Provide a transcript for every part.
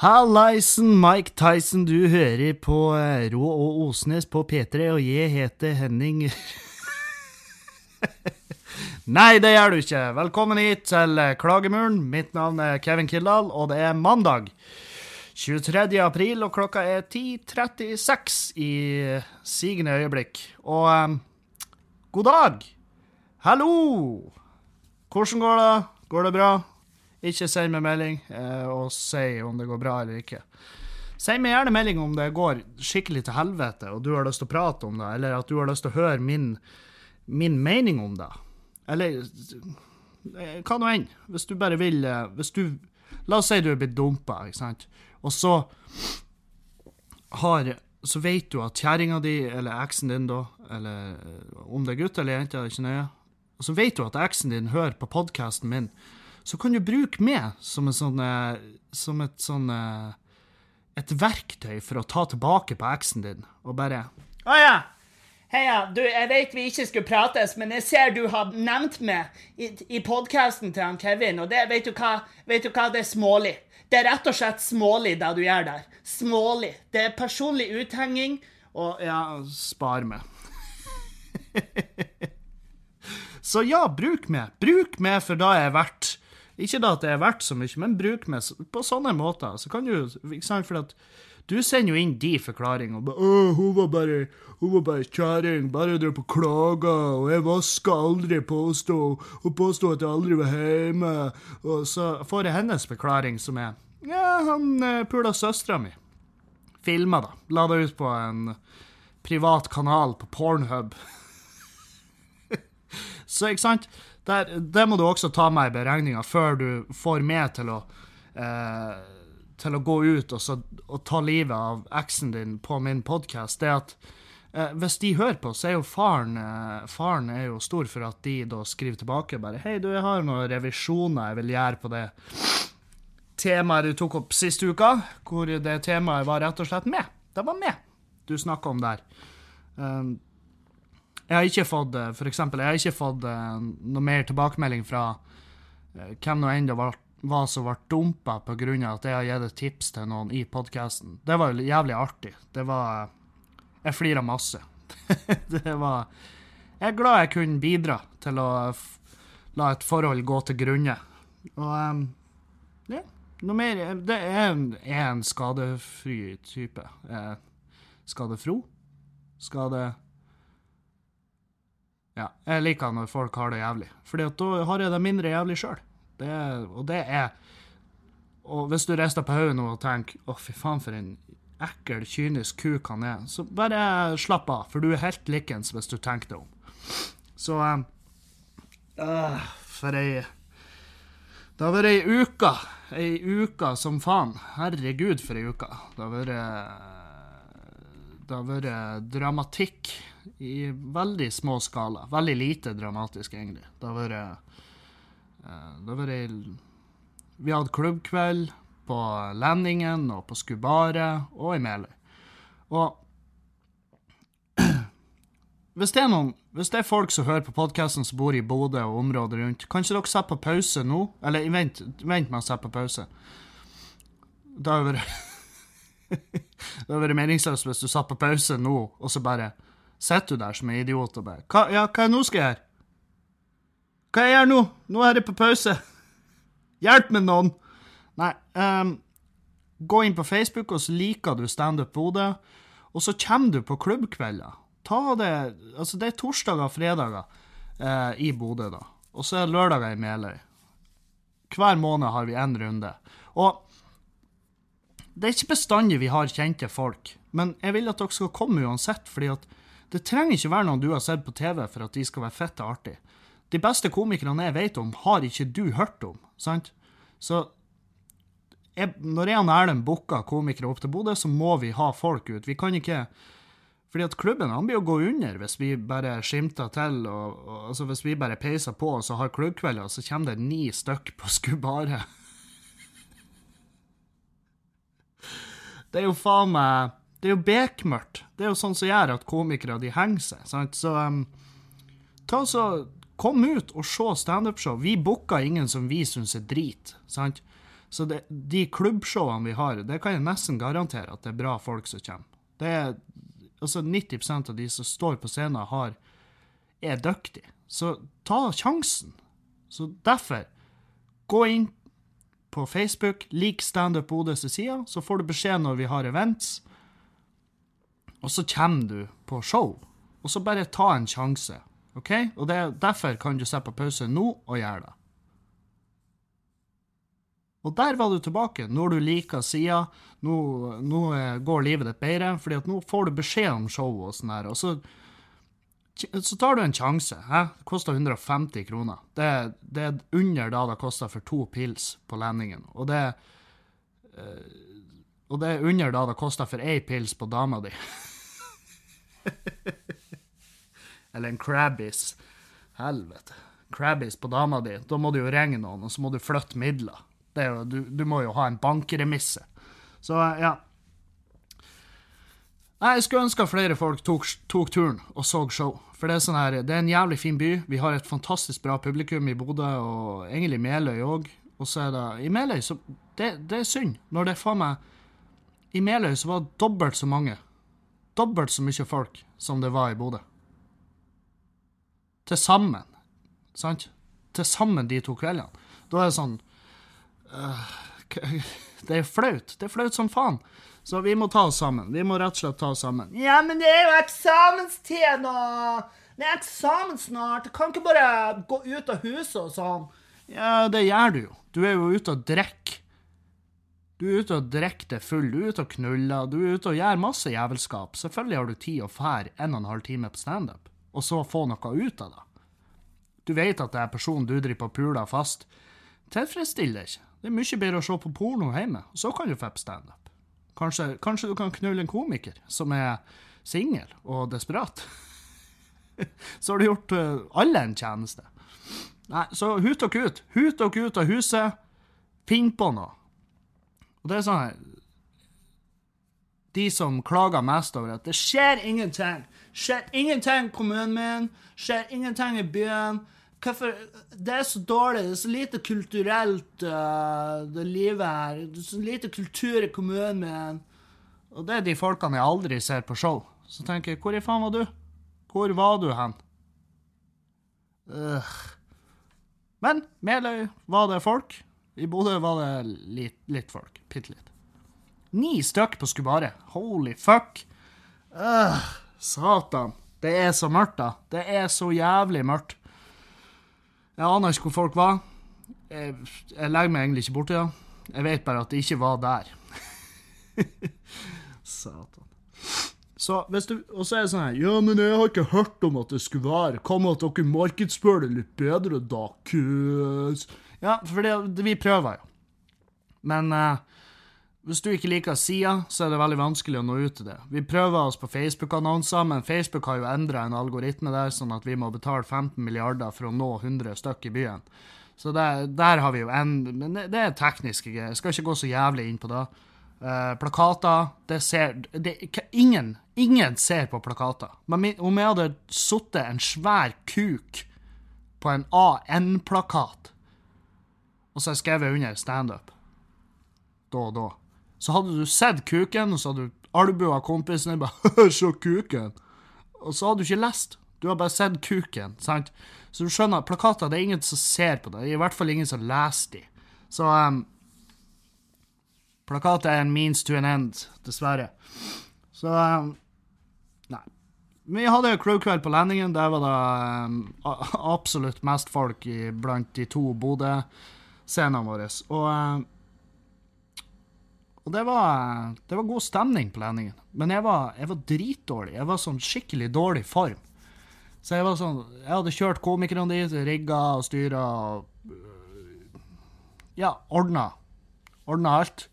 Hallaisen, Mike Tyson, du hører på eh, Rå og Osnes på P3, og jeg heter Henning Nei, det gjør du ikke. Velkommen hit til eh, Klagemuren. Mitt navn er Kevin Kildahl, og det er mandag 23. april, og klokka er 10.36 i sigende øyeblikk. Og um, god dag! Hallo! Hvordan går det? Går det bra? Ikke send meg melding eh, og si om det går bra eller ikke. Send meg gjerne melding om det går skikkelig til helvete, og du har lyst til å prate om det, eller at du har lyst til å høre min, min mening om det. Eller eh, hva nå enn. Hvis du bare vil eh, Hvis du La oss si du er blitt dumpa, ikke sant, og så har Så vet du at kjerringa di, eller eksen din, da, eller om det er gutt eller jente, er ikke nøye, og så vet du at eksen din hører på podkasten min så kan du bruke meg som, en sånn, eh, som et sånn eh, Et verktøy for å ta tilbake på eksen din, og bare Å ja. Heia, du, jeg vet vi ikke skulle prates, men jeg ser du har nevnt meg i, i podkasten til han Kevin, og det, vet du hva, vet du hva, det er smålig. Det er rett og slett smålig, det du gjør der. Smålig. Det er personlig uthenging, og ja, spar meg. Så ja, bruk meg. Bruk meg for da jeg er verdt ikke da at det er verdt så mye, men bruk meg på sånne måter. Så kan du ikke sant, for at du sender jo inn de forklaringene. Bare, hun var bare hun var bare kjerring, bare drev på klaga, og jeg vaska aldri, påstå. Hun påsto at jeg aldri var hjemme. Og så får jeg hennes forklaring, som er Ja, han eh, pula søstera mi. Filma, da. La det ut på en privat kanal på Pornhub. så, ikke sant? Der, det må du også ta med i beregninga før du får meg til å eh, til å gå ut og, så, og, ta livet av eksen din på min podkast, det at eh, hvis de hører på, så er jo faren eh, Faren er jo stor for at de da skriver tilbake bare 'Hei, du, jeg har noen revisjoner jeg vil gjøre på det temaet du tok opp sist uka', hvor det temaet var rett og slett med. Det var med du snakka om der. Um, jeg har ikke fått eh, for eksempel, jeg har ikke fått uh, noe mer tilbakemelding fra uh, hvem nå enn det var, var som ble dumpa pga. at jeg har gitt et tips til noen i podkasten. Det var jævlig artig. Det var Jeg flira masse. det var Jeg er glad jeg kunne bidra til å la et forhold gå til grunne. Og um, ja, noe mer Det er, er en skadefri type. Eh, skadefro? Skade... Ja, jeg liker når folk har det jævlig, for da har jeg det mindre jævlig sjøl. Og det er Og hvis du rister på hodet nå og tenker 'Å, fy faen, for en ekkel, kynisk kuk han er', så bare slapp av, for du er helt likens hvis du tenker deg om. Så um, uh, For ei Det har vært ei uke. Ei uke som faen. Herregud, for ei uke. Det har vært Det har vært dramatikk i veldig små skala. Veldig lite dramatisk, egentlig. Det har vært eh, Det har vært Vi hadde klubbkveld på Lendingen og på Skubaret og i Meløy. Og hvis det, er noen, hvis det er folk som hører på podkasten som bor i Bodø og området rundt, kan ikke dere sette på pause nå? Eller vent, vent med å sette på pause. Det har vært Det har vært meningsløst hvis du satt på pause nå, og så bare sitter du der som en idiot og bare hva, Ja, hva nå skal jeg gjøre? Hva jeg gjør nå? Nå er det på pause. Hjelp meg, noen! Nei, um, gå inn på Facebook, og så liker du Standup Bodø. Og så kommer du på klubbkvelder. Ta det Altså, det er torsdager og fredager eh, i Bodø, da. Og så er det lørdager i Meløy. Hver måned har vi én runde. Og det er ikke bestandig vi har kjente folk, men jeg vil at dere skal komme uansett, fordi at det trenger ikke være noen du har sett på TV for at de skal være fette artig. De beste komikerne jeg vet om, har ikke du hørt om. sant? Så jeg, når jeg og Erlend booker komikere opp til Bodø, så må vi ha folk ut. Vi kan ikke fordi at klubben han blir å gå under hvis vi bare skimter til. og, og altså Hvis vi bare peiser på og så har klubbkvelder, så kommer det ni stykk på Skubare. Det er jo faen meg det er jo bekmørkt. Det er jo sånn som gjør at komikere de henger seg. Sant? Så um, ta så, kom ut og se standupshow. Vi booker ingen som vi syns er drit. sant? Så det, de klubbshowene vi har, det kan jeg nesten garantere at det er bra folk som kommer. Det er, altså 90% av de som står på scenen, har, er dyktige. Så ta sjansen. Så derfor, gå inn på Facebook, lik Standup Bodøs side, så får du beskjed når vi har events. Og så kommer du på show. Og så bare ta en sjanse. OK? Og det, derfor kan du sette på pause nå og gjøre det. Og der var du tilbake, når du liker sida. Nå, nå eh, går livet ditt bedre, fordi at nå får du beskjed om show og sånn her. Og så, så tar du en sjanse. Det koster 150 kroner. Det, det er under da det koster for to pils på Lendingen. Og det, eh, og det er under da det koster for én pils på dama di. Eller en Crabbies. Helvete. Crabbies på dama di. Da må du jo ringe noen, og så må du flytte midler. Er jo, du, du må jo ha en bankremisse. Så ja. Jeg skulle ønske flere folk tok, tok turen og så show. For det er, sånn her, det er en jævlig fin by. Vi har et fantastisk bra publikum i Bodø, og egentlig Meløy òg. Og så er det I Meløy så det, det er synd. Når det er faen meg I Meløy så var det dobbelt så mange. Dobbelt så mye folk som det var i Bodø. Til sammen. Sant? Til sammen de to kveldene. Da er det sånn uh, Det er flaut. Det er flaut som faen. Så vi må ta oss sammen. Vi må rett og slett ta oss sammen. Ja, men det er jo eksamenstid nå! Det er eksamen snart. Du kan ikke bare gå ut av huset og sånn. Ja, det gjør du jo. Du er jo ute og drikker. Du er ute og drikker deg full, du er ute og knuller, du er ute og gjør masse jævelskap. Selvfølgelig har du tid å fære en og en halv time på standup, og så få noe ut av det. Du vet at det er personen du driver på puler fast, tilfredsstiller ikke. Det er mye bedre å se på porno hjemme, og så kan du få på standup. Kanskje, kanskje du kan knulle en komiker som er singel og desperat. så har du gjort eh, alle en tjeneste. Nei, så hut og kut. Hut og kut av huset. Finn på noe. Og det er sånn her De som klager mest over at det skjer ingenting. Skjer ingenting i kommunen min. Skjer ingenting i byen. Hvorfor Det er så dårlig. Det er så lite kulturelt, uh, det livet her. Det er så lite kultur i kommunen min. Og det er de folkene jeg aldri ser på show. Så tenker jeg, hvor i faen var du? Hvor var du hen? Uh. Men Meløy var det folk. I Bodø var det litt, litt folk. Bitte litt. Ni stykk på Skubare. Holy fuck. Øh, satan. Det er så mørkt, da. Det er så jævlig mørkt. Jeg aner ikke hvor folk var. Jeg, jeg legger meg egentlig ikke borti det. Jeg vet bare at de ikke var der. Satan. Så hvis du, og så er det sånn her Ja, men jeg har ikke hørt om at det skulle være. Hva med at dere markedsfører det litt bedre, da, kus? Ja, for det, det, vi prøver jo. Men eh, hvis du ikke liker sida, så er det veldig vanskelig å nå ut til det. Vi prøver oss på Facebook-annonser, men Facebook har jo endra en algoritme der, sånn at vi må betale 15 milliarder for å nå 100 stykk i byen. Så der, der har vi jo en Men det, det er tekniske greier. Skal ikke gå så jævlig inn på det. Uh, plakater det ser, det, ingen, ingen ser på plakater. Men om jeg hadde sittet en svær kuk på en AN-plakat, og så har jeg skrevet under standup da og da, så hadde du sett kuken, og så hadde du albua kompisen din bare Se kuken! Og så hadde du ikke lest. Du har bare sett kuken. sant? Så du skjønner, plakater det er ingen som ser på det. I hvert fall ingen som leser de. Så um, Plakater er en means to an end, dessverre. Så um, Nei. Vi hadde crewkveld på landingen. Der var det um, absolutt mest folk i, blant de to Bodø-scenene våre. Og, um, og det var, det var god stemning på landingen. Men jeg var, jeg var dritdårlig. Jeg var sånn skikkelig dårlig form. Så jeg var sånn Jeg hadde kjørt komikerne dit, rigga og styra og Ja, ordna. Ordna alt.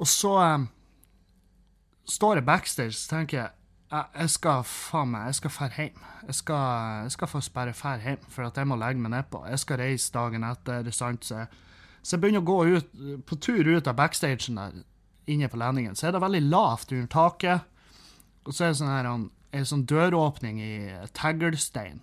Og så um, står jeg backstage og tenker jeg jeg, skal faen meg, jeg skal fære hjem. Jeg skal, jeg skal faktisk bare fære hjem, for at jeg må legge meg nedpå. Jeg skal reise dagen etter, sant, så så jeg begynner å gå ut, på tur ut av backstagen der, inne på landingen. Så er det veldig lavt under taket, og så er det sånn her, en, sånn døråpning i teglstein.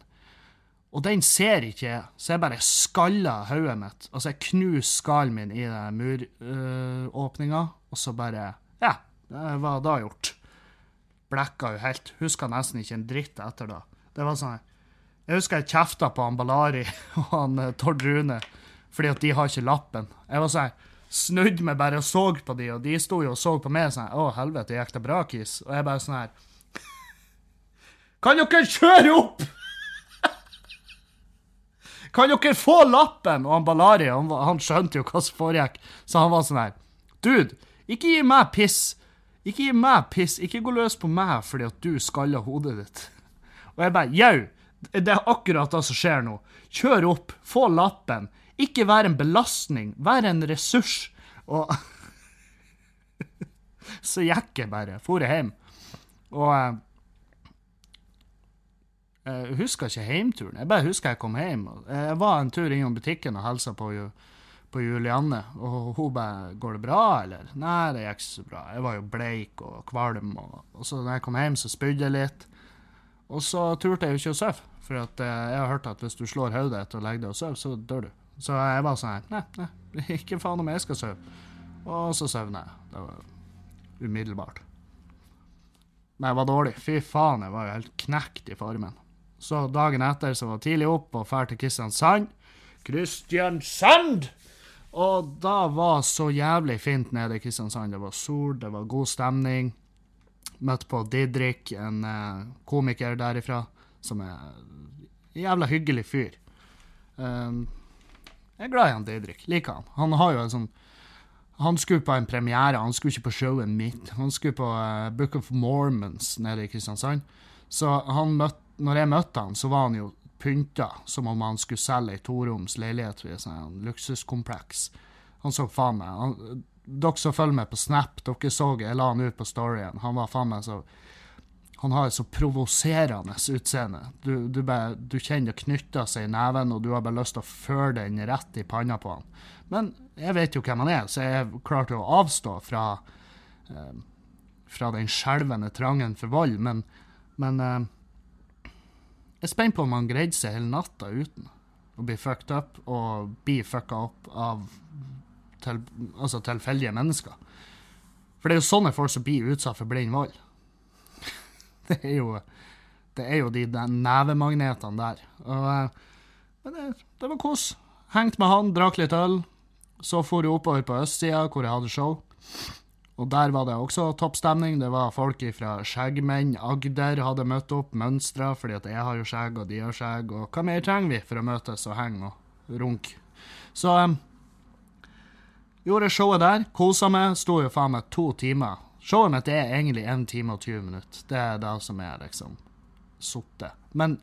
Og den ser ikke jeg, så jeg bare skaller hodet mitt. Altså, jeg knuser skallen min i den muråpninga, og så bare Ja, det var da gjort. Blekka jo helt. Huska nesten ikke en dritt etter da. Det var sånn Jeg husker jeg kjefta på han Balari og han eh, Tord Rune fordi at de har ikke lappen. Jeg var sånn snudde meg bare og så på de, og de sto jo og så på meg sånn Å, helvete, gikk det bra, Kis? Og jeg bare sånn her Kan dere kjøre opp?! Kan dere få lappen? Og han Balari han, han skjønte jo hva som foregikk, så han var sånn her Dude, ikke gi meg piss. Ikke gi meg piss. Ikke gå løs på meg fordi at du skaller hodet ditt. Og jeg bare Jau, det er akkurat det som skjer nå. Kjør opp, få lappen. Ikke vær en belastning, vær en ressurs. Og Så gikk jeg bare. For jeg hjem. Og eh, jeg husker ikke heimturen. Jeg bare husker jeg kom hjem. Jeg var en tur innom butikken og hilsa på, Ju- på Julianne, og hun bare 'Går det bra, eller?' Nei, det gikk ikke så bra. Jeg var jo bleik og kvalm, og, og så når jeg kom hjem, så spydde jeg litt. Og så turte jeg jo ikke å sove, for at, eh, jeg har hørt at hvis du slår hodet etter å legge deg og sove, så dør du. Så jeg var sånn her Nei, nei, ikke faen om jeg skal sove. Og så sovna jeg. Det var umiddelbart. Men jeg var dårlig. Fy faen, jeg var jo helt knekt i formen. Så dagen etter så var jeg tidlig opp og drar til Kristiansand. Kristiansand! Og da var så jævlig fint nede i Kristiansand. Det var sol, det var god stemning. Møtte på Didrik, en eh, komiker derifra, som er en jævla hyggelig fyr. Um, jeg er glad i han Didrik. Liker han. Han har jo en sånn Han skulle på en premiere, han skulle ikke på showet mitt. Han skulle på eh, Book of Mormons nede i Kristiansand. Så han møtte, når jeg møtte han, så var han jo pynta som om han skulle selge ei toroms leilighet ved et luksuskompleks. Han så faen meg han, Dere som følger med på Snap, dere så jeg la han ut på storyen. Han var faen meg så Han har et så provoserende utseende. Du, du, bare, du kjenner det knytter seg i neven, og du har bare lyst til å føre den rett i panna på han. Men jeg vet jo hvem han er, så jeg klarte å avstå fra eh, fra den skjelvende trangen for vold, men, men eh, jeg er spent på om han greide seg hele natta uten å bli fucked up og bli fucka opp av til, altså tilfeldige mennesker. For det er jo sånne folk som blir utsatt for blind vold. Det er jo, det er jo de de nevemagnetene der. Og, eh, men det, det var kos. Hengt med han, drakk litt øl. Så for jeg oppover på østsida, hvor jeg hadde show. Og der var det også toppstemning. Det var folk fra Skjeggmenn, Agder hadde møtt opp, mønstra, fordi at jeg har jo skjegg, og de har skjegg, og hva mer trenger vi for å møtes og henge og runke? Så um, gjorde showet der, kosa meg, sto jo faen meg to timer. Showet mitt er egentlig 1 time og 20 minutter. Det er det som er liksom sittet. Men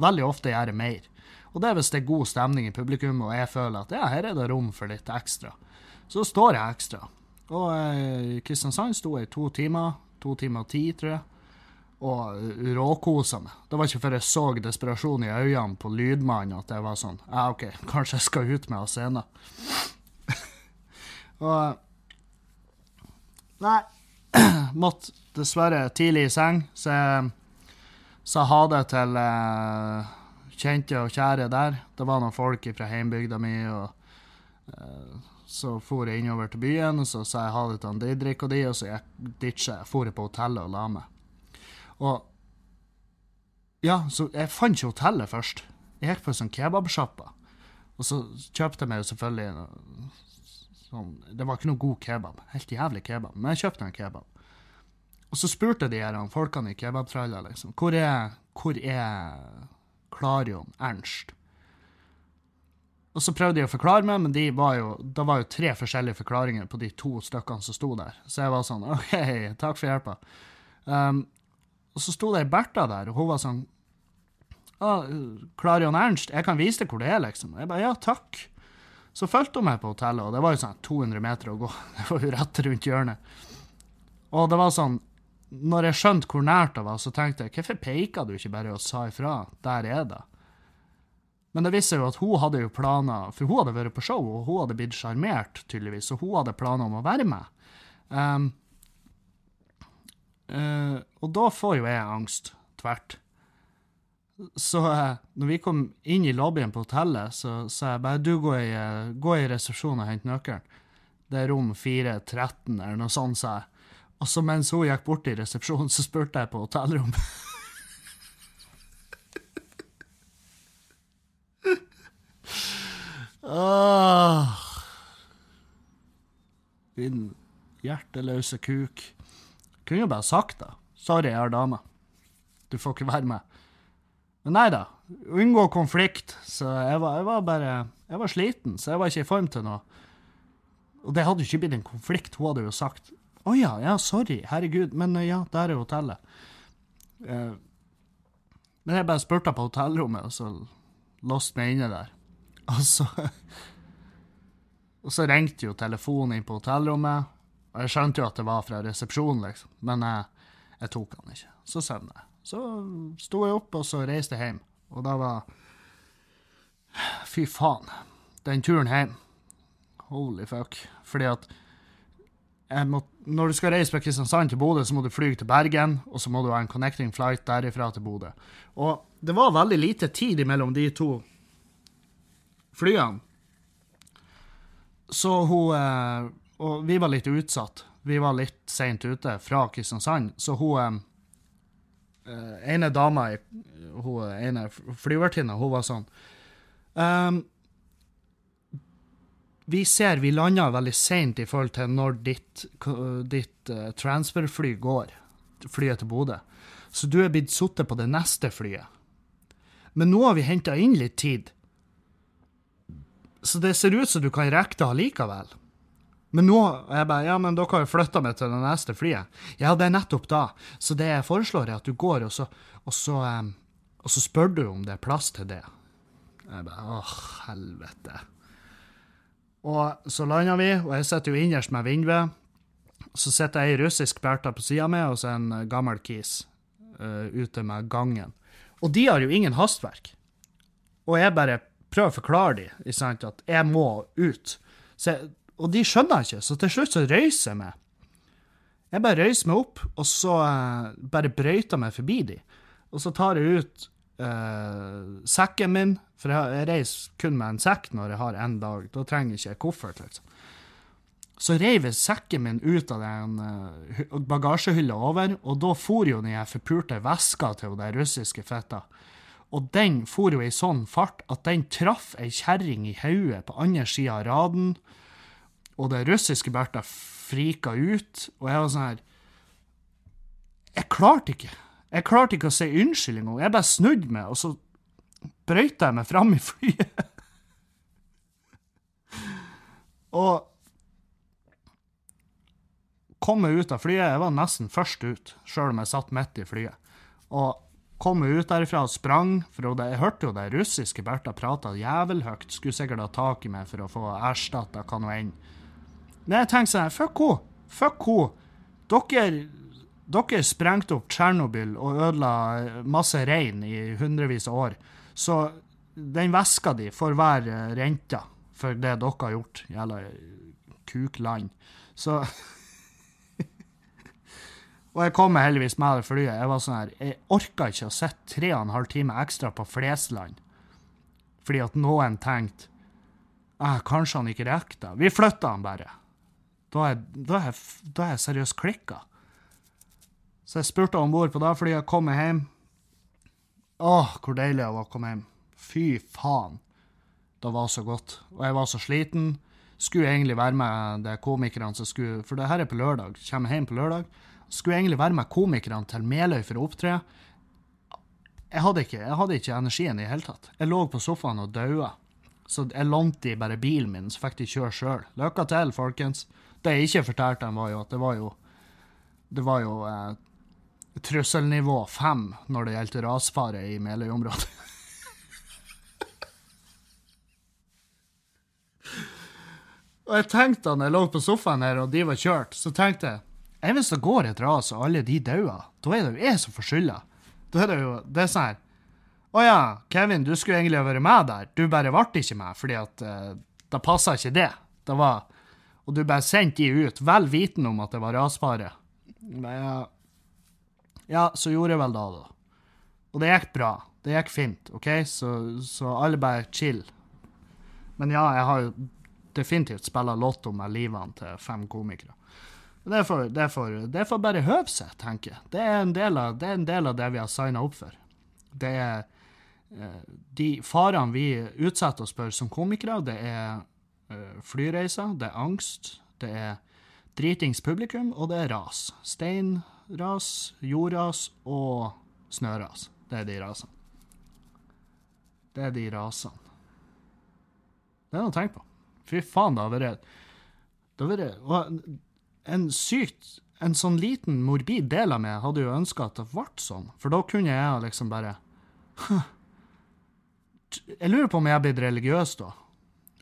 veldig ofte gjør jeg mer. Og det er hvis det er god stemning i publikum, og jeg føler at ja, her er det rom for litt ekstra. Så står jeg ekstra. Og eh, Kristiansand sto i to timer, to timer og ti, tror jeg, og råkosa meg. Det var ikke før jeg så desperasjon i øynene på lydmannen at jeg var sånn Ja, OK, kanskje jeg skal ut med av scenen. og Nei, måtte dessverre tidlig i seng, så jeg sa ha det til eh, kjente og kjære der. Det var noen folk fra heimbygda mi, og eh, så for jeg innover til byen, og så sa jeg ha det til Didrik og de, og så jeg ditcha jeg. For på hotellet og la meg. Og Ja, så jeg fant ikke hotellet først. Jeg gikk på en sånn kebabsjappa, og så kjøpte jeg meg jo selvfølgelig noe sånn Det var ikke noe god kebab. Helt jævlig kebab. Men jeg kjøpte en kebab. Og så spurte de her folkene i kebabtralla liksom, hvor er, hvor er Klarion Ernst? Og så prøvde de å forklare meg, men de var jo, det var jo tre forskjellige forklaringer på de to stykkene som sto der. Så jeg var sånn OK, takk for hjelpa. Um, og så sto det ei Bertha der, og hun var sånn Klarion Ernst, jeg kan vise deg hvor det er, liksom. Og jeg bare ja, takk. Så fulgte hun meg på hotellet, og det var jo sånn 200 meter å gå. Det var jo rett rundt hjørnet. Og det var sånn Når jeg skjønte hvor nært det var, så tenkte jeg hvorfor peka du ikke bare og sa ifra? Der er det. Men det viste seg jo at hun hadde jo planer, for hun hadde vært på show, og hun hadde blitt sjarmert, tydeligvis, og hun hadde planer om å være med. Um, uh, og da får jo jeg angst, tvert. så uh, når vi kom inn i lobbyen på hotellet, så sa jeg bare du gå i, eh, gå i resepsjonen og hent nøkkelen. Det er rom 413 eller noe sånt, sa jeg. Og så mens hun gikk bort i resepsjonen, så spurte jeg på hotellrommet. Åh. Din hjerteløse kuk. Kunne jo bare sagt det. Sorry, jeg har dame. Du får ikke være med. Men nei da. Unngå konflikt. Så jeg var, jeg var bare Jeg var sliten, så jeg var ikke i form til noe. Og det hadde jo ikke blitt en konflikt. Hun hadde jo sagt å ja, ja, sorry, herregud, men ja, der er hotellet. Eh, men jeg bare spurte på hotellrommet, og så låste meg inne der. Og så Og så ringte jo telefonen inn på hotellrommet, og jeg skjønte jo at det var fra resepsjonen, liksom. Men jeg, jeg tok han ikke. Så sovna jeg. Så sto jeg opp, og så reiste jeg hjem. Og da var Fy faen. Den turen hjem Holy fuck. Fordi at må, når du skal reise fra Kristiansand til Bodø, så må du fly til Bergen, og så må du ha en connecting flight derifra til Bodø. Og det var veldig lite tid mellom de to flyene. Så hun eh, Og vi var litt utsatt. Vi var litt seint ute fra Kristiansand, så hun eh, ene dama, hun ene flyvertinna, hun var sånn um, vi ser vi lander veldig seint i forhold til når ditt, ditt transferfly går, flyet til Bodø. Så du er blitt sittet på det neste flyet. Men nå har vi henta inn litt tid. Så det ser ut som du kan rekke det allikevel. Men nå er jeg bare, ja, men dere har jo flytta meg til det neste flyet. Ja, det er nettopp da. Så det jeg foreslår, er at du går, og så, og så, um, og så spør du om det er plass til det. Jeg bare, åh, helvete. Og så lander vi, og jeg sitter jo innerst med vinduet. Så sitter ei russisk berta på sida mi, og så en gammel kis uh, ute med gangen. Og de har jo ingen hastverk. Og jeg bare prøver å forklare dem at jeg må ut. Jeg, og de skjønner ikke, så til slutt så røyser jeg meg. Jeg bare røyser meg opp, og så uh, bare brøyter meg forbi dem. Og så tar jeg ut uh, sekken min, for jeg, jeg, reiser kun med en sekk når jeg har en dag. Da trenger jeg ikke koffert, liksom. Så reiv jeg sekken min ut av den uh, bagasjehylla over, og da for jo den forpulte veska til den russiske fitta. Og den for jo i sånn fart at den traff ei kjerring i hodet på andre sida av raden, og det russiske Bertha frika ut, og jeg var sånn her Jeg klarte ikke. Jeg klarte ikke å si unnskyld engang. Jeg bare snudde meg, og så brøyta jeg meg fram i flyet. og kom meg ut av flyet. Jeg var nesten først ut, sjøl om jeg satt midt i flyet. Og kom ut derifra og sprang, for jeg hørte jo det russiske Bertha prata jævelhøyt. Skulle sikkert ha tak i meg for å få erstatta hva nå enn. Men jeg tenkte sånn, fuck henne. Fuck henne. Dere dere sprengte opp Tsjernobyl og ødela masse rein i hundrevis av år. Så den veska di får være renta for det dere har gjort. Jævla kukland. Så Og jeg kom meg heldigvis med det flyet. Jeg var sånn her, jeg orka ikke å sitte tre og en halv time ekstra på Flesland fordi at noen tenkte eh, kanskje han ikke rekker det. Vi flytta han bare. Da er, jeg seriøst klikka. Så jeg spurte om bord på det jeg kom hjem. Åh, hvor deilig det var å komme hjem. Fy faen. Det var så godt. Og jeg var så sliten. Skulle egentlig være med de komikerne som skulle For det her er på lørdag. Kommer hjem på lørdag. Skulle egentlig være med komikerne til Meløy for å opptre. Jeg hadde ikke, jeg hadde ikke energien i det hele tatt. Jeg lå på sofaen og daua. Så jeg lånte de bare bilen min, så fikk de kjøre sjøl. Lykke til, folkens. Det jeg ikke fortalte dem, var jo at det var jo Det var jo eh, trusselnivå fem når det gjelder rasfare i Meløy-området. og jeg tenkte da jeg lå på sofaen her og de var kjørt, så tenkte jeg hvis det går et ras og alle de dauer, da er det jo jeg som får skylda. Da er det jo det er sånn her Å ja, Kevin, du skulle egentlig ha vært med der. Du bare ble ikke med, fordi at uh, da passa ikke det. Det var Og du bare sendte de ut, vel vitende om at det var rasfare. Ja, ja, så gjorde jeg vel det, da. Og det gikk bra. Det gikk fint, OK? Så, så alle bare chill. Men ja, jeg har jo definitivt spilla lotto med livene til fem komikere. Det får, det får, det får bare høve seg, tenker jeg. Det er en del av det, del av det vi har signa opp for. Det er eh, De farene vi utsetter oss for som komikere, det er eh, flyreiser, det er angst, det er dritings publikum, og det er ras. Steinras, jordras og snøras. Det er de rasene. Det er de rasene. Det er noe å tenke på. Fy faen, det har vært Det har vært en sykt En sånn liten morbid del av meg hadde jo ønska at det ble sånn, for da kunne jeg liksom bare Jeg lurer på om jeg er blitt religiøs da.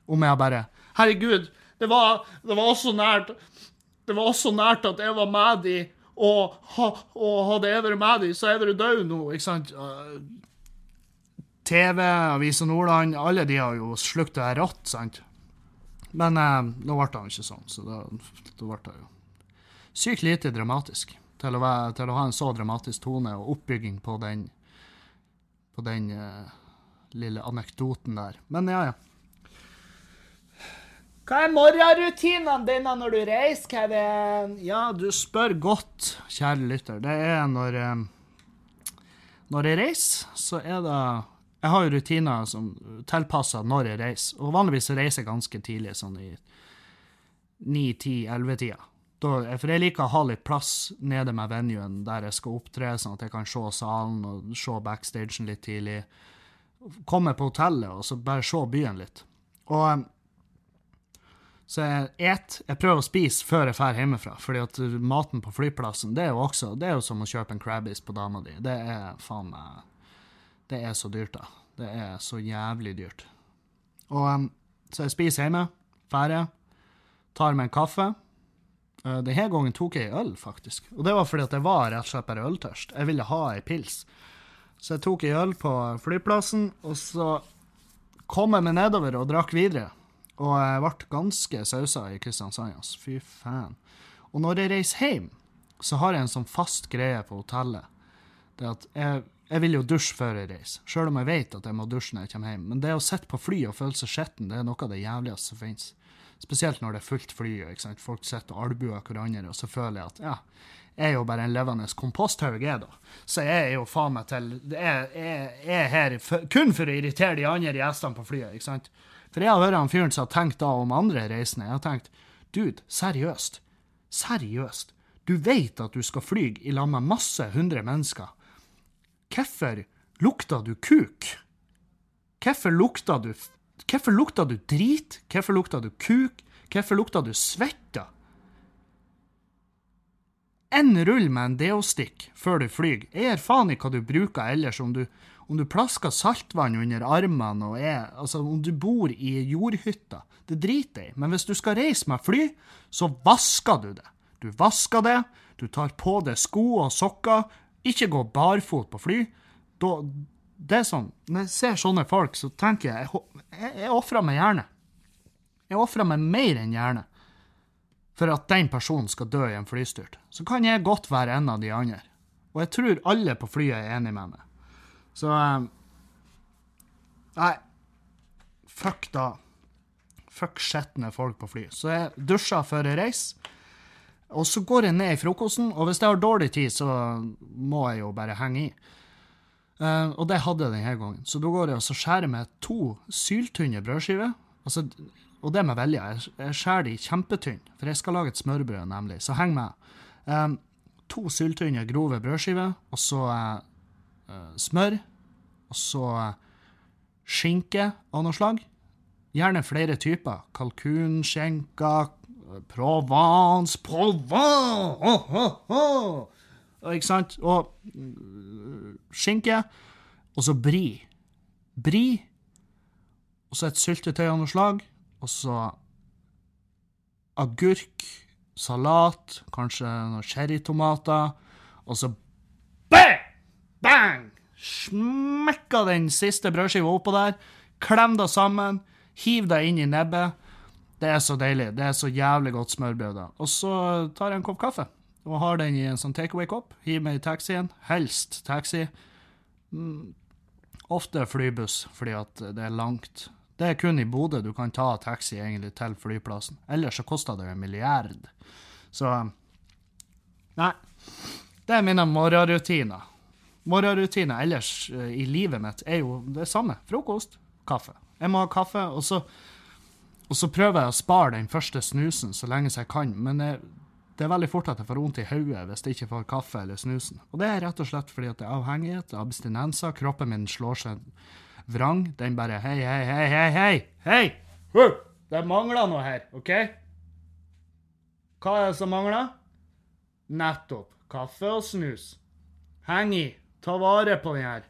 Om jeg bare Herregud, det var, det var også nært Det var også nært at jeg var med de, og, og hadde jeg vært med de, så er jeg død nå, ikke sant? TV, Avisa Nordland, alle de har jo slukt det rått, sant? Men eh, nå ble det ikke sånn, så da, da ble det jo sykt lite dramatisk til å, være, til å, ha en så dramatisk tone og oppbygging på den, på den eh, lille anekdoten der. Men ja, ja. Hva er morgenrutinene dine når du reiser, Kevin? Ja, du spør godt, kjære lytter. Det er når eh, Når jeg reiser, så er det Jeg har jo rutiner som tilpasser når jeg reiser. Og vanligvis reiser jeg ganske tidlig, sånn i 9-10-11-tida. For jeg liker å ha litt plass nede med venuen der jeg skal opptre, sånn at jeg kan se salen og se backstagen litt tidlig. Komme på hotellet og så bare se byen litt. Og så jeg et, jeg prøver å spise før jeg drar hjemmefra, fordi at maten på flyplassen det er jo også, det er jo som å kjøpe en Crabbies på dama di. Det er faen meg Det er så dyrt, da. Det er så jævlig dyrt. Og Så jeg spiser hjemme, ferdig, tar meg en kaffe. Uh, Denne gangen tok jeg øl, faktisk. Og det var fordi at jeg var rett og slett bare øltørst. Jeg ville ha ei pils. Så jeg tok ei øl på flyplassen, og så kom jeg meg nedover og drakk videre. Og jeg ble ganske sausa i Kristiansand. Altså. Fy faen. Og når jeg reiser hjem, så har jeg en sånn fast greie på hotellet. Det at jeg, jeg vil jo dusje før jeg reiser, sjøl om jeg vet at jeg må dusje når jeg kommer hjem. Men det å sitte på fly og føle seg skitten, det er noe av det jævligste som finnes. Spesielt når det er fullt fly, ikke sant? folk sitter og albuer hverandre, og så føler jeg at ja, jeg er jo bare en levende komposthaug, jeg, da. Så jeg er jo faen meg til Jeg, jeg, jeg er her for, kun for å irritere de andre gjestene på flyet, ikke sant. For jeg har vært han fyren som har tenkt da om andre reisende. Jeg har tenkt dude, seriøst. Seriøst. Du vet at du skal fly i lag med masse hundre mennesker. Hvorfor lukta du kuk? Hvorfor lukta du Hvorfor lukta du drit? Hvorfor lukta du kuk? Hvorfor lukta du svetta? En rull med en deostikk før du flyr. Jeg gir faen i hva du bruker ellers, om du, om du plasker saltvann under armene og er Altså, om du bor i jordhytta. Det driter jeg i. Men hvis du skal reise med fly, så vasker du det. Du vasker det, du tar på deg sko og sokker. Ikke gå barfot på fly. Da, det er sånn, Når jeg ser sånne folk, så tenker jeg jeg, jeg, ofrer meg gjerne. Jeg ofrer meg mer enn gjerne for at den personen skal dø i en flystyrt. Så kan jeg godt være en av de andre. Og jeg tror alle på flyet er enig med meg. Så um, Nei. Fuck da. Fuck skitne folk på fly. Så jeg dusjer før jeg reiser. Og så går jeg ned i frokosten, og hvis jeg har dårlig tid, så må jeg jo bare henge i. Uh, og det hadde jeg denne gangen. Så da går jeg og skjærer med to syltynne brødskiver. Altså, og det med vilje. Jeg, jeg skjærer de kjempetynne, for jeg skal lage et smørbrød, nemlig. Så heng med. Um, to syltynne, grove brødskiver, og så uh, smør. Og så skinke av noe slag. Gjerne flere typer. Kalkunskinke, Provence Provence! Oh, oh, oh. Ikke sant? Og skinke. Og så bri. Bri. Og så et syltetøy av noe slag. Og så agurk, salat, kanskje noen cherrytomater. Og så bang! Bang! Smekka den siste brødskiva oppå der. Klem det sammen. Hiv det inn i nebbet. Det er så deilig. Det er så jævlig godt smørbrød. da. Og så tar jeg en kopp kaffe og har den i en sånn takeaway-kopp. Hiver meg i taxien. Helst taxi. Mm. Ofte flybuss, fordi at det er langt. Det er kun i Bodø du kan ta taxi egentlig til flyplassen. Ellers så koster det en milliard. Så Nei. Det er mine morgenrutiner. Morgenrutiner ellers eh, i livet mitt er jo det samme. Frokost, kaffe. Jeg må ha kaffe, og så, og så prøver jeg å spare den første snusen så lenge jeg kan. Men jeg, det er veldig fort at jeg får vondt i hodet hvis jeg ikke får kaffe eller snusen. Og det er rett og slett fordi at det er avhengighet, abstinenser, kroppen min slår seg vrang. Den bare hei, hei, hei, hei, hei! hei! Huh! Det mangler noe her, OK? Hva er det som mangler? Nettopp. Kaffe og snus. Heng i. Ta vare på den her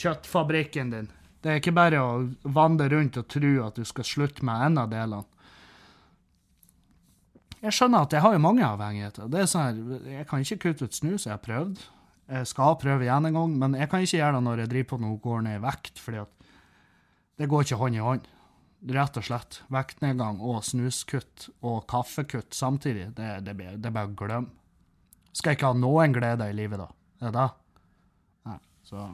kjøttfabrikken din. Det er ikke bare å vandre rundt og tro at du skal slutte med en av delene. Jeg skjønner at jeg har jo mange avhengigheter. Det er sånn her, Jeg kan ikke kutte ut snus, jeg har prøvd. Jeg skal prøve igjen en gang, men jeg kan ikke gjøre det når jeg driver på noe går ned i vekt, fordi at det går ikke hånd i hånd. Rett og slett. Vektnedgang og snuskutt og kaffekutt samtidig, det, det, det er bare å glemme. Skal jeg ikke ha noen glede i livet, da? Er det det? Nei, så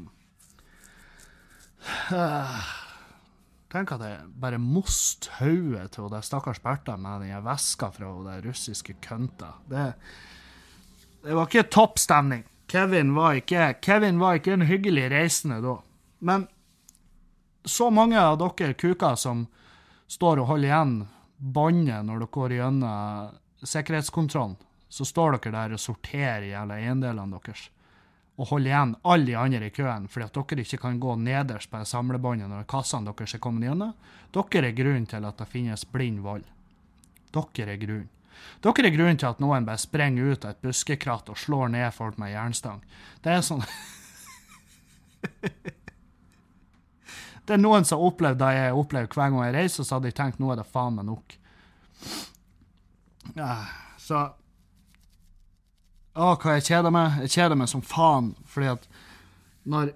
Tenk at jeg bare most hodet til det stakkars Bertha med den veska fra den russiske kønta. Det, det var ikke topp stemning. Kevin var, ikke, Kevin var ikke en hyggelig reisende da. Men så mange av dere kuker som står og holder igjen båndet når dere går gjennom sikkerhetskontrollen, så står dere der og sorterer i alle eiendelene deres og holder igjen alle de andre i køen fordi at dere ikke kan gå nederst på samlebåndet når kassene deres er kommet gjennom. Dere er grunnen til at det finnes blind vold. Dere er grunnen. Dere er grunnen til at noen bare sprenger ut av et buskekratt og slår ned folk med jernstang. Det er sånn Det er noen som har opplevd det jeg opplever hver gang jeg reiser, så hadde jeg tenkt nå er det faen meg nok. Så å, hva jeg kjeder meg. Jeg kjeder meg som faen, fordi at når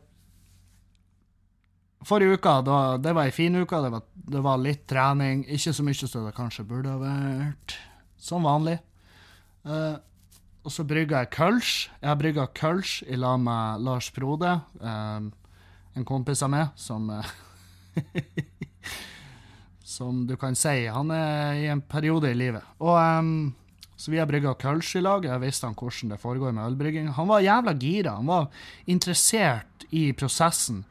Forrige uka, var, det var ei fin uke. Det var, det var, litt trening. Ikke så mye som det kanskje burde ha vært. Som vanlig. Uh, og så brygga jeg kølsj. Jeg har brygga kølsj i lag med Lars Frode, um, en kompis av meg, som Som du kan si, han er i en periode i livet. Og um, så vi har brygga kølsj i lag. Jeg visste han hvordan det foregår med ølbrygging. Han var jævla gira. Han var interessert i prosessen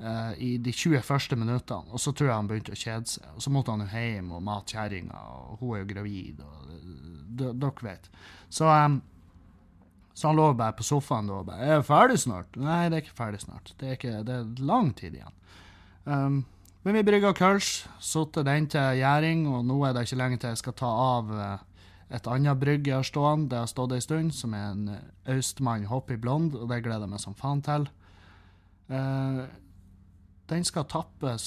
uh, i de 20 første minuttene. Og så tror jeg han begynte å kjede seg. Og så måtte han jo hjem og mate kjerringa, og hun er jo gravid, og dere vet. Så, um, så han lå bare på sofaen da og bare 'Er jeg ferdig snart?' Nei, det er ikke ferdig snart. Det er, ikke, det er lang tid igjen. Um, men vi brygga kølsj, satte den til gjæring, og nå er det ikke lenge til jeg skal ta av uh, et annet brygg jeg har stående, det har stått en stund, som er en Austmann Hoppy Blond, og det gleder jeg meg som faen til. Uh, den skal tappes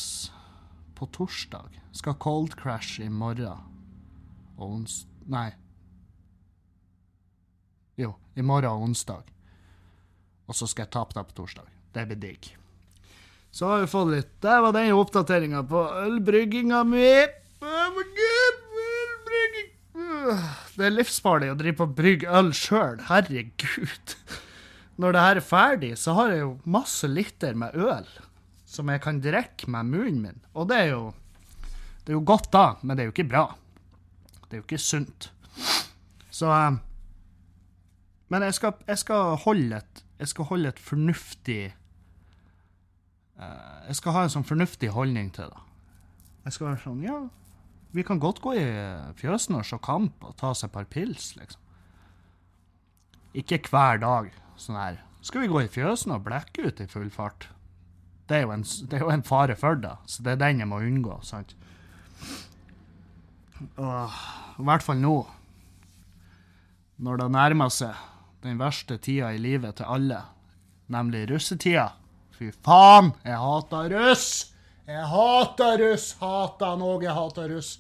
på torsdag. Skal cold crash i morgen. Og ons... Nei. Jo, i morgen og onsdag. Og så skal jeg tappe det på torsdag. Det blir digg. Så har vi fått litt Der var den oppdateringa på ølbrygginga mi. Oh my God. Det er livsfarlig å drive på og brygge øl sjøl. Herregud. Når det her er ferdig, så har jeg jo masse liter med øl som jeg kan drikke med munnen min. Og det er jo Det er jo godt, da, men det er jo ikke bra. Det er jo ikke sunt. Så eh, Men jeg skal, jeg skal holde et Jeg skal holde et fornuftig eh, Jeg skal ha en sånn fornuftig holdning til det. Jeg skal være sånn Ja, vi kan godt gå i fjøsen og se kamp og ta oss et par pils, liksom. Ikke hver dag. Sånn her. Skal vi gå i fjøsen og blekke ut i full fart? Det er en, er jo en fare for det, så det er den jeg må unngå. sant? Og, I hvert fall nå, når det nærmer seg den verste tida i livet til alle, nemlig russetida. Fy faen, jeg hater russ! Jeg hater russ! Hater Norge! hater russ.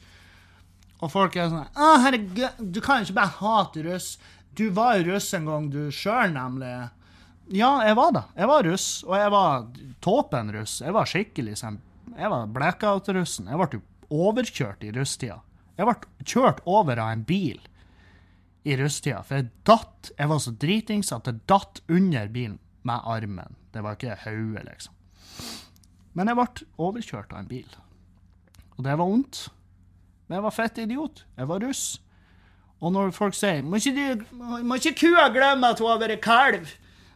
Og folk er sånn Å, herregud, du kan ikke bare hate russ. Du var russ en gang, du sjøl, nemlig. Ja, jeg var det. Jeg var russ, og jeg var tåpen-russ. Jeg var skikkelig sånn Jeg var blackout-russen. Jeg ble overkjørt i russtida. Jeg ble kjørt over av en bil i russtida, for jeg datt Jeg var så dritings at jeg datt under bilen med armen. Det var ikke hodet, liksom. Men jeg ble overkjørt av en bil. Og det var vondt. Men jeg var fett idiot. Jeg var russ. Og når folk sier Må ikke, ikke kua glemme at hun har vært kalv?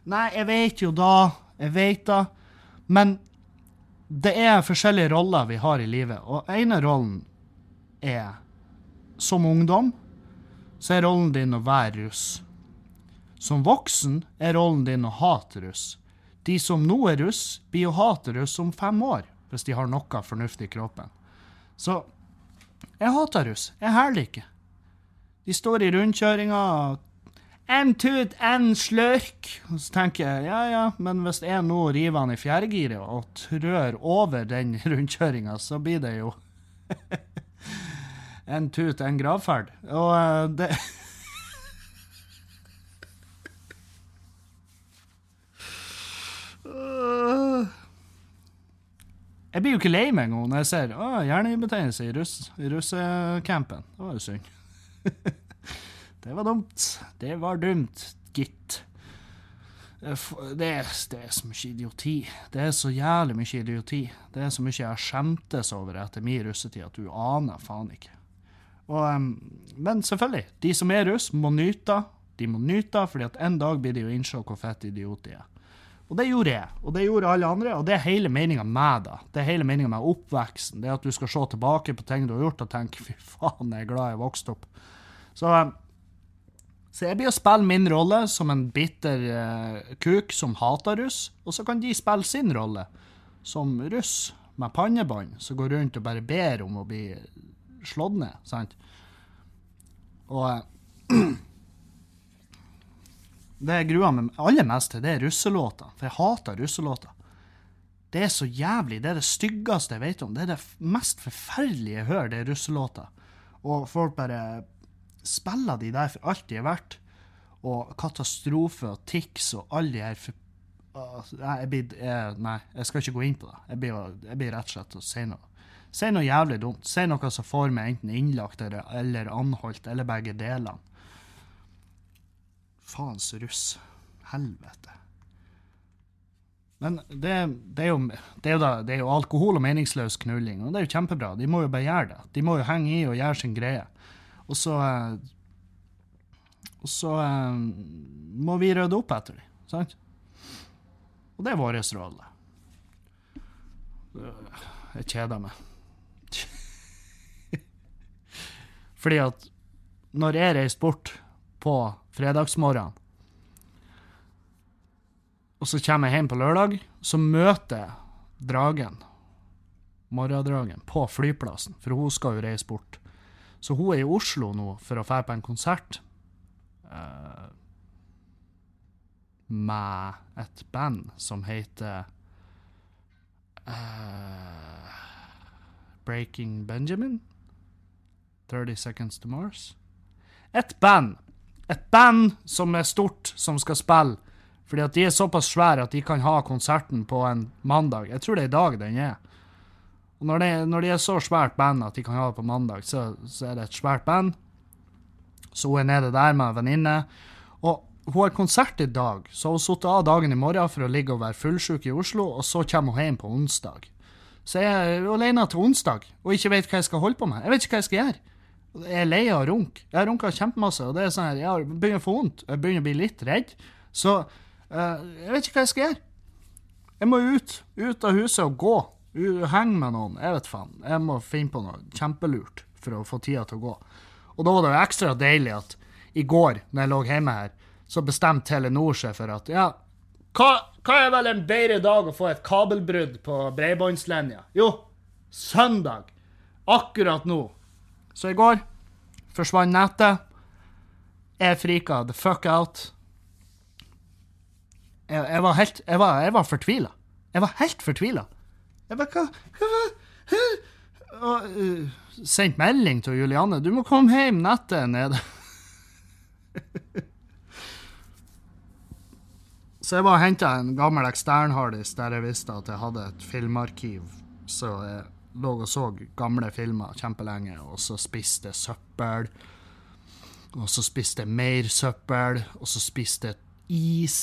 Nei, jeg vet jo da. Jeg vet da. Men det er forskjellige roller vi har i livet, og ene rollen er Som ungdom så er rollen din å være russ. Som voksen er rollen din å hate russ. De som nå er russ, blir å hate russ om fem år, hvis de har noe fornuftig i kroppen. Så jeg hater russ. Jeg hæler ikke. De står i rundkjøringa en tut, en slørk. Og så tenker jeg ja ja, men hvis jeg nå river han i fjerdegiret og trør over den rundkjøringa, så blir det jo en tut, en gravferd. Og eh, det Jeg blir jo ikke lei meg engang når jeg ser å, i, russ, i russecampen. Det var jo synd. det var dumt. Det var dumt, gitt. Det er, det, er, så mye idioti. Det er så jævlig mye idioti. Det er så mye jeg skjemtes over etter min russetid at du aner faen ikke. Og, men selvfølgelig, de som er russ, må nyte. De må nyte, fordi at en dag blir de jo innse hvor fett idiot de er. Og det gjorde jeg, og det gjorde alle andre, og det er hele meninga med det. Det er hele meninga med oppveksten. Det at du skal se tilbake på ting du har gjort, og tenke fy faen, jeg er glad jeg vokste opp. Så, så jeg blir å spille min rolle som en bitter uh, kuk som hater russ, og så kan de spille sin rolle som russ med pannebånd, som går rundt og bare ber om å bli slått ned, sant? Og eh, det jeg gruer meg aller mest til, det er russelåter, for jeg hater russelåter. Det er så jævlig, det er det styggeste jeg vet om, det er det mest forferdelige jeg hører, det er russelåter. Og folk bare spiller de der for alt de er verdt. Og Katastrofe og Tix og alle de her for... Nei, jeg blir, jeg, nei, jeg skal ikke gå inn på det. Jeg blir, jeg blir rett og slett å si noe. Si noe jævlig dumt. Si noe som får meg enten innlagt eller anholdt, eller begge delene. Faens russ. Helvete. Men det, det, er jo, det, er da, det er jo alkohol og meningsløs knulling, og det er jo kjempebra. De må jo bare gjøre det. De må jo henge i og gjøre sin greie. Og så eh, Og så eh, må vi rydde opp etter dem, sant? Og det er vår rolle. Jeg kjeder meg. Fordi at når jeg reiste bort på fredagsmorgenen, og så kommer jeg hjem på lørdag, så møter jeg dragen, morgendragen, på flyplassen, for hun skal jo reise bort. Så hun er i Oslo nå for å dra på en konsert uh, med et band som heter uh, Breaking Benjamin? 30 Seconds to Mars? Et band! Et band som er stort, som skal spille. Fordi at de er såpass svære at de kan ha konserten på en mandag. Jeg tror det er i dag den er. Og når, det, når de er så svært band at de kan ha det på mandag, så, så er det et svært band. Så hun er nede der med en venninne. Og hun har konsert i dag, så hun sittet av dagen i morgen for å ligge og være fullsjuk i Oslo, og så kommer hun hjem på onsdag. Så jeg er alene til onsdag og ikke vet hva jeg skal holde på med. Jeg vet ikke hva jeg skal gjøre. Jeg er lei av å runke. Jeg har runka kjempemasse, og det er sånn her, jeg begynner å få vondt. Jeg begynner å bli litt redd. Så uh, jeg vet ikke hva jeg skal gjøre. Jeg må ut. Ut av huset og gå. Henge med noen. Jeg vet faen. Jeg må finne på noe kjempelurt for å få tida til å gå. Og da var det jo ekstra deilig at i går, når jeg lå hjemme her, så bestemte Telenor seg for at ja, hva, hva er vel en bedre dag å få et kabelbrudd på bredbåndslinja? Jo, søndag. Akkurat nå. Så i går forsvant nettet. Jeg frika the fuck out. Jeg, jeg var helt Jeg var, jeg var fortvila. Jeg var helt fortvila. Jeg bare Hva, hva? Og, uh, sendt melding til Julianne. Du må komme hjem, nettet er nede. Så jeg bare henta en gammel eksternharddisk der jeg visste at jeg hadde et filmarkiv. Så jeg lå og så gamle filmer kjempelenge, og så spiste jeg søppel. Og så spiste jeg mer søppel, og så spiste jeg is.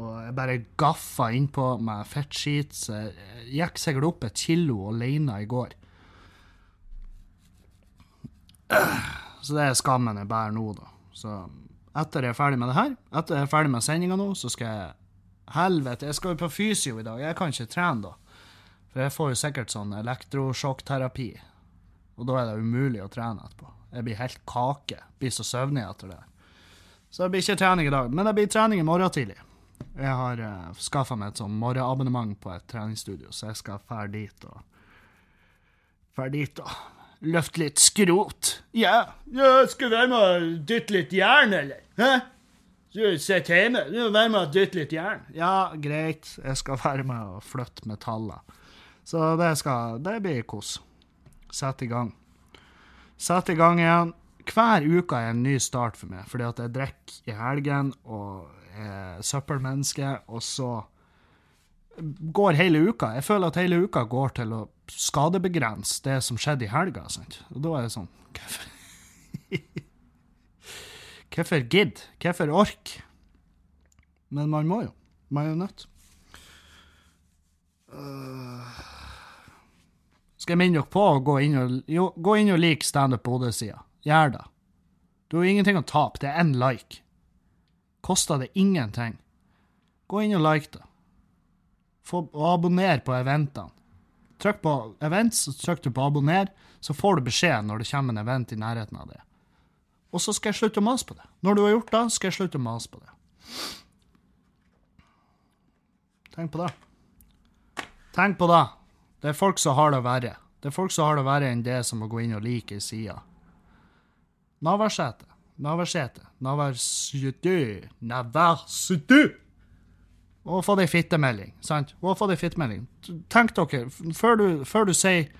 Og jeg bare gaffa innpå med fettskit. Så jeg gikk sikkert opp et kilo alene i går. Så det er skammen jeg bærer nå, da. Så etter jeg er ferdig med det her, etter jeg er ferdig med sendinga nå, så skal jeg Helvete, jeg skal jo på fysio i dag. Jeg kan ikke trene da. For jeg får jo sikkert sånn elektrosjokkterapi. Og da er det umulig å trene etterpå. Jeg blir helt kake. Blir så søvnig etter det. Så det blir ikke trening i dag. Men det blir trening i morgen tidlig. Jeg har uh, skaffa meg et sånn morgenabonnement på et treningsstudio, så jeg skal dra dit og Dra dit og løfte litt skrot. Ja, ja skal du være med å dytte litt jern, eller? Hæ? Du sitter hjemme, du være med å dytte litt jern. Ja, greit, jeg skal være med å flytte metaller. Så det skal Det blir kos. Sett i gang. Sett i gang igjen. Hver uke er en ny start for meg, fordi at jeg drikker i helgen og er søppelmenneske, og så går hele uka. Jeg føler at hele uka går til å skadebegrense det som skjedde i helga. Sant? Og da er det sånn Hvorfor Hvorfor gidd? Hvorfor ork? Men man må jo. Man er jo nødt. Uh, skal jeg minne dere på å gå inn og, jo, gå inn og like standup Bodø-sida? Gjør det. Du har ingenting å tape. Det er én like. Koster det ingenting. Gå inn og like det. Få, abonner på eventene. Trykk på events, så trykk du på abonner, så får du beskjed når det kommer en event i nærheten av det. Og så skal jeg slutte å mase på det. Når du har gjort det, skal jeg slutte å mase på det. Tenk på det. Tenk på det. Det er folk som har det verre. Det er folk som har det verre enn det som må gå inn og like ei side. Navarsete. Navarsete. Navarsete. Navarsete. Og fått ei fittemelding, sant? Og fått ei fittemelding. Tenk dere, før du, før du sier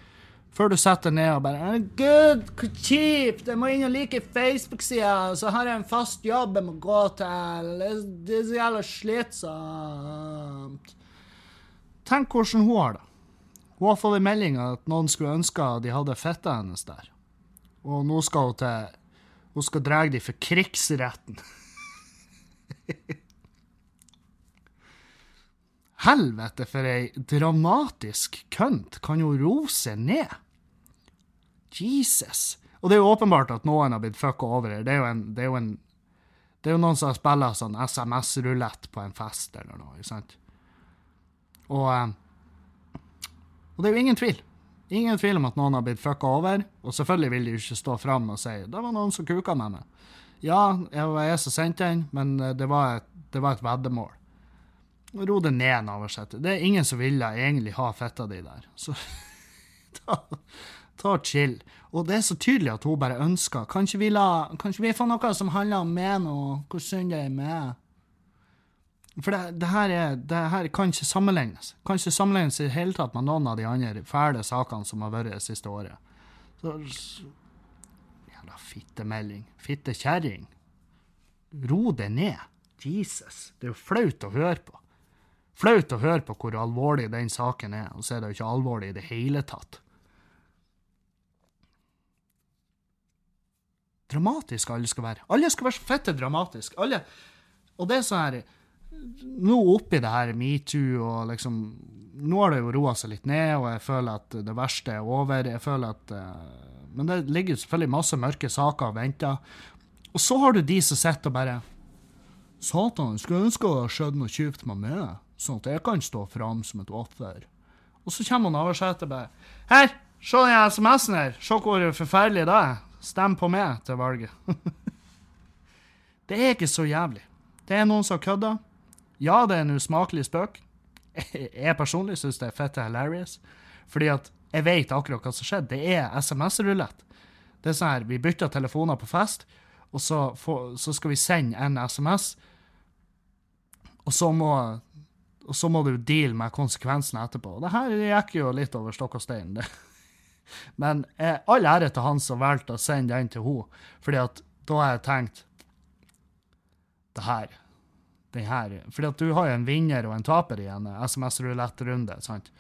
før du setter deg ned og bare Gud, hvor kjipt! Jeg må inn og like Facebook-sida, så har jeg en fast jobb jeg må gå til. Det er så jævla slitsomt. Tenk hvordan hun har det. Hun har fått en melding at noen skulle ønske de hadde fitta hennes der. Og nå skal hun til Hun skal dra dem for krigsretten. Helvete, for ei dramatisk kønt kan jo roe seg ned. Jesus. Og det er jo åpenbart at noen har blitt fucka over her. Det er jo, en, det er jo, en, det er jo noen som har spilla sånn SMS-rulett på en fest eller noe, ikke sant? Og, eh, og det er jo ingen tvil. Ingen tvil om at noen har blitt fucka over. Og selvfølgelig vil de jo ikke stå fram og si 'det var noen som kuka med meg'. Ja, jeg var jeg som sendte den, men eh, det var et, det var et veddemål. Ro det ned, Navarsete. Det er ingen som ville egentlig ha fetta di der. Så ta, ta chill. Og det er så tydelig at hun bare ønsker Kanskje vi, la, kanskje vi får noe som handler om meg nå? Hvor synd det er med? For det, det, her er, det her kan ikke sammenlignes. Kan ikke sammenlignes i hele tatt med noen av de andre fæle sakene som har vært det siste året. Så, Jævla fittemelding. Fittekjerring. Ro det ned. Jesus. Det er jo flaut å høre på. Flaut å høre på hvor alvorlig den saken er, og så er det jo ikke alvorlig i det hele tatt. Dramatisk alle skal være. Alle skal være så fette dramatisk. Alle. Og det er sånn her Nå oppi det her metoo og liksom Nå har det jo roa seg litt ned, og jeg føler at det verste er over. Jeg føler at uh, Men det ligger selvfølgelig masse mørke saker og venter. Og så har du de som sitter og bare Satan, skulle ønske det hadde skjedd noe kjipt med meg, sånn at jeg kan stå fram som et offer. Og så kommer Navarsete bare Her, se den SMS-en her. Se hvor forferdelig det er. Stem på meg til valget. det er ikke så jævlig. Det er noen som kødda. Ja, det er en usmakelig spøk. Jeg personlig syns det er fette hilarious. Fordi at jeg vet akkurat hva som skjedde. Det er SMS-rulett. Det er sånn her, Vi bytter telefoner på fest, og så, får, så skal vi sende en SMS. Og så må og så må du deale med konsekvensene etterpå. Det her gikk jo litt over stokk og stein. det men eh, all ære til han som valgte å sende den til henne, fordi at da har jeg tenkt Det her den her, fordi at du har jo en vinner og en taper i en SMS-rulettrunde. sant?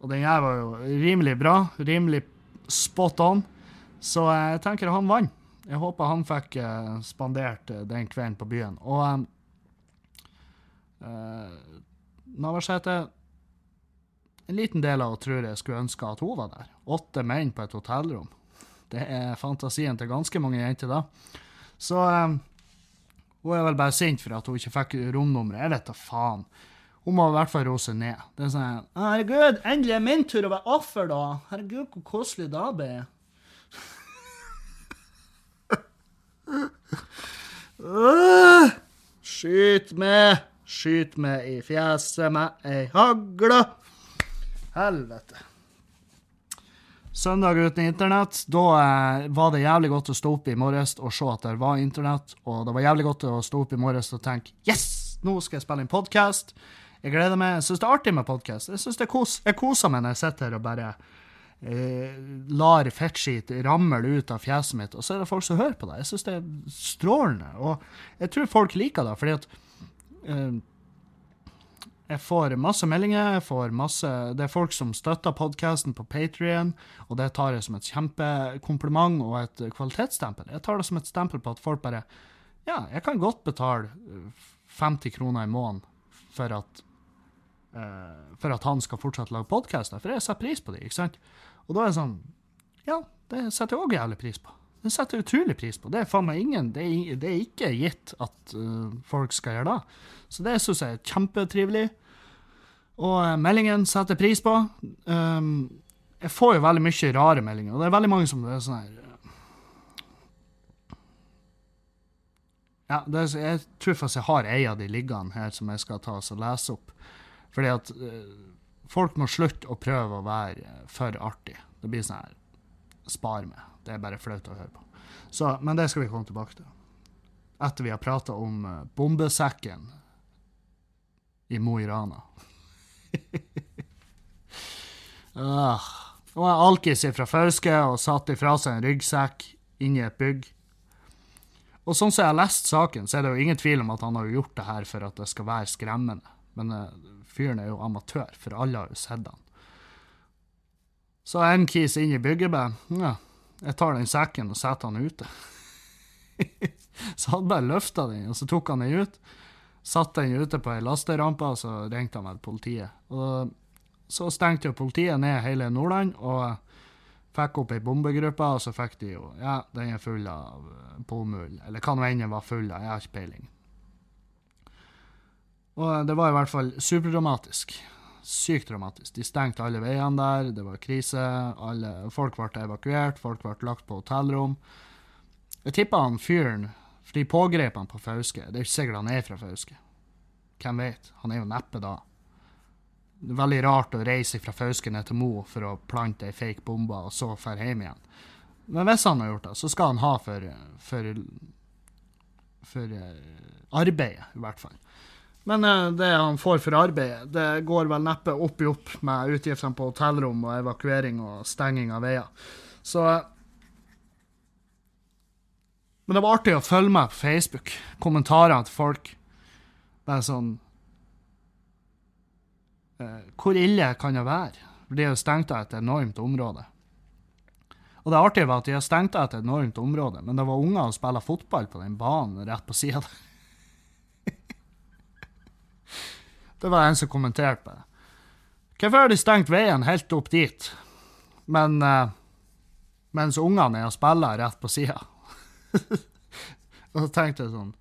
Og den her var jo rimelig bra, rimelig spot on, så jeg tenker han vant. Jeg håper han fikk eh, spandert eh, den kvelden på byen. Og eh, Navarsete En liten del av henne tror jeg skulle ønske at hun var der. Åtte menn på et hotellrom. Det er fantasien til ganske mange jenter, da. Så um, hun er vel bare sint for at hun ikke fikk romnummeret. Jeg vet da faen. Hun må i hvert fall roe seg ned. Det er sånn Herregud, endelig er min tur å være offer, da. Herregud, hvor koselig da blir. Skyt meg, skyt meg i fjeset med ei hagle. Helvete. Søndag uten internett. Da eh, var det jævlig godt å stå opp i morges og se at det var internett. Og det var jævlig godt å stå opp i morges og tenke Yes! Nå skal jeg spille inn podkast. Jeg gleder meg. Jeg syns det er artig med podkast. Jeg synes det er kos. Jeg koser meg når jeg sitter her og bare eh, lar fettskit ramle ut av fjeset mitt, og så er det folk som hører på det. Jeg syns det er strålende. Og jeg tror folk liker det, fordi at eh, jeg får masse meldinger. jeg får masse, Det er folk som støtter podkasten på Patrion, og det tar jeg som et kjempekompliment og et kvalitetsstempel. Jeg tar det som et stempel på at folk bare Ja, jeg kan godt betale 50 kroner i måneden for at, uh, for at han skal fortsette å lage podkaster, for jeg setter pris på det, ikke sant? Og da er det sånn Ja, det setter jeg òg jævlig pris på. Det setter jeg utrolig pris på. Det er faen meg ingen Det er, det er ikke gitt at uh, folk skal gjøre det. Så det syns jeg er kjempetrivelig. Og uh, meldingen setter pris på. Um, jeg får jo veldig mye rare meldinger, og det er veldig mange som er sånn her Ja, er, jeg tror faktisk jeg har ei av de liggende her som jeg skal ta og lese opp. Fordi at uh, folk må slutte å prøve å være for artig. Det blir sånn her Spar meg. Det er bare flaut å høre på. Så, men det skal vi komme tilbake til. Etter vi har prata om uh, bombesekken i Mo i Rana. uh, og Alkis fra Fauske og satt ifra seg en ryggsekk inni et bygg. Og sånn som jeg har lest saken, så er det jo ingen tvil om at han har gjort det her for at det skal være skremmende. Men uh, fyren er jo amatør, for alle har jo sett han. Så en kis inn i bygget bare Ja, jeg tar den sekken og setter han ute. så han bare løfta den, og så tok han den ut. Satte den ute på ei lasterampe, og så ringte han vel politiet. Og så stengte jo politiet ned hele Nordland. og Fikk opp ei bombegruppe, og så fikk de jo Ja, den er full av bomull. Eller hva nå enn den var full av, jeg har ikke peiling. Og det var i hvert fall superdramatisk. Sykt dramatisk. De stengte alle veiene der, det var krise. Alle, folk ble evakuert, folk ble lagt på hotellrom. Jeg tipper han fyren, for de pågrep han på Fauske. Det er ikke sikkert han er fra Fauske. Hvem vet? Han er jo neppe da. Det er veldig rart å reise fra Fauske ned til Mo for å plante ei fake bombe, og så dra hjem igjen. Men hvis han har gjort det, så skal han ha for, for, for arbeidet, i hvert fall. Men det han får for arbeidet, det går vel neppe opp i opp med utgiftene på hotellrom og evakuering og stenging av veier. Så Men det var artig å følge med på Facebook. Kommentarer til folk. Bare sånn Eh, hvor ille kan det være? For de har stengt av et enormt område. Og det artige var at de har stengt av et enormt område, men det var unger som spilte fotball på den banen rett på sida. Det var en som kommenterte på det. Hvorfor har de stengt veien helt opp dit, men uh, mens ungene er og spiller rett på sida? og så tenkte jeg sånn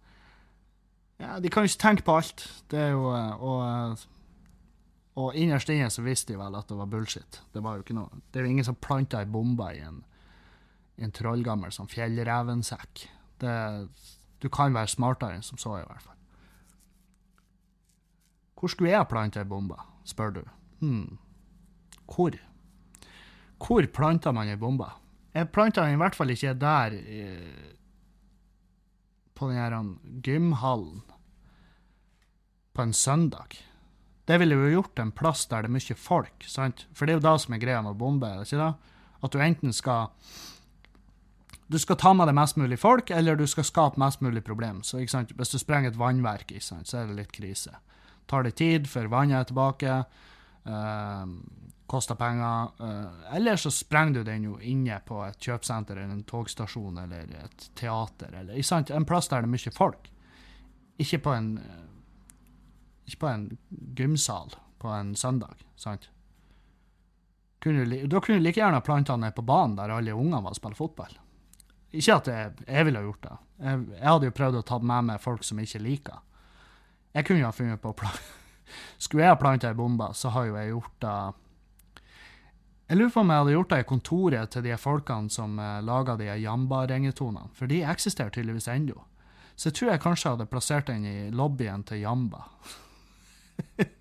Ja, de kan jo ikke tenke på alt. Det er jo uh, og og innerst inne så visste de vel at det var bullshit. Det var jo ikke noe, det er jo ingen som planta ei bombe i en, en trollgammel sånn fjellrevensekk. Du kan være smartere enn som så, i hvert fall. Hvor skulle jeg plante ei bombe, spør du. Hm, Hvor? Hvor planter man ei bombe? Jeg planta den i hvert fall ikke der eh, på den her gymhallen på en søndag. Det ville jo gjort en plass der det er mye folk, sant? For det er jo det som er greia med bombe, ikke det? At du enten skal Du skal ta med deg mest mulig folk, eller du skal skape mest mulig problem. Så? Hvis du sprenger et vannverk, sant, så er det litt krise. Tar det tid før vannet er tilbake, øh, koster penger. Øh, eller så sprenger du den jo inne på et kjøpesenter eller en togstasjon eller et teater, eller sant? en plass der det er mye folk. Ikke på en ikke på en gymsal på en søndag, sant? Kunne da kunne du like gjerne planta ned på banen der alle ungene var og spilte fotball. Ikke at jeg, jeg ville ha gjort det. Jeg, jeg hadde jo prøvd å ta med meg folk som ikke liker. Jeg kunne jo ha funnet på å plante Skulle jeg ha planta ei bombe, så har jo jeg gjort det Jeg lurer på om jeg hadde gjort det i kontoret til de folkene som uh, laga de Jamba-ringetonene, for de eksisterer tydeligvis ennå. Så jeg tror jeg kanskje hadde plassert den i lobbyen til Jamba.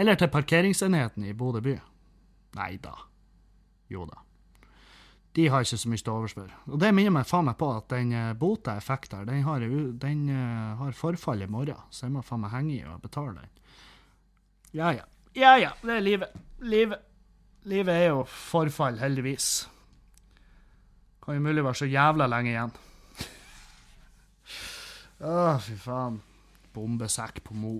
Eller til parkeringsenheten i Bodø by. Nei da. Jo da. De har ikke så mye til overs for. Og det minner meg faen meg på at den uh, bota jeg fikk der, den har, den, eh, har forfall i morgen, så jeg må faen meg henge i og betale den. Ja ja. Ja ja, det er livet. Livet. Livet er jo forfall, heldigvis. Kan jo mulig være så jævla lenge igjen. Å, fy faen. Bombesekk på Mo.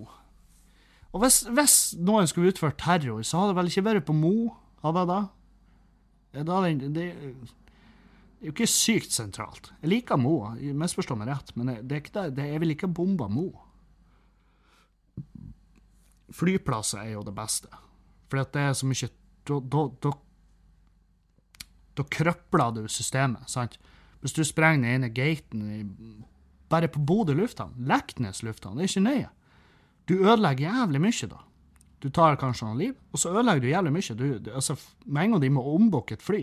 Og hvis, hvis noen skulle utført terror, så hadde det vel ikke vært på Mo? Hadde jeg da? Ja, da den- det, er jo ikke sykt sentralt. Jeg liker Mo, misforstå meg rett, men det, er ikke det, jeg vil ikke bomba Mo. Flyplasser er jo det beste. For det er så mye da, da krøpler du systemet, sant? Hvis du sprenger den ene gaten i, bare på Bodø lufthavn, Leknes lufthavn, det er ikke nøye. Du ødelegger jævlig mye da. Du tar kanskje noen liv, og så ødelegger du jævlig mye. Du, du, altså, med en gang de må ombooke et fly,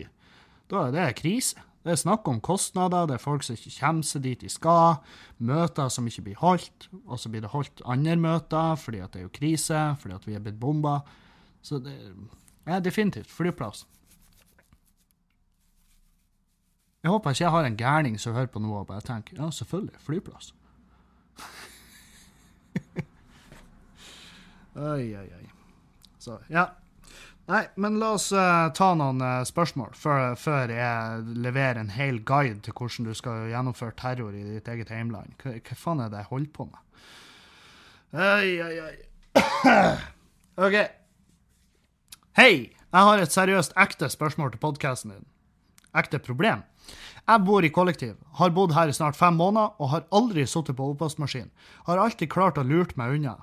da er det krise. Det er snakk om kostnader, det er folk som ikke kommer seg dit de skal, møter som ikke blir holdt, og så blir det holdt andre møter fordi at det er jo krise, fordi at vi er blitt bomba. Så det er definitivt flyplass. Jeg håper ikke jeg har en gærning som hører på noe og bare tenker ja, selvfølgelig, flyplass. Oi, oi, oi. Så, ja. Nei, men la oss uh, ta noen uh, spørsmål før, før jeg leverer en hel guide til hvordan du skal gjennomføre terror i ditt eget heimland. Hva, faen er det jeg holder på med? Oi, oi, oi. OK. Hei! Jeg har et seriøst ekte spørsmål til podkasten din. Ekte problem. Jeg bor i kollektiv, har bodd her i snart fem måneder og har aldri sittet på oppvaskmaskin. Har alltid klart å lurt meg unna.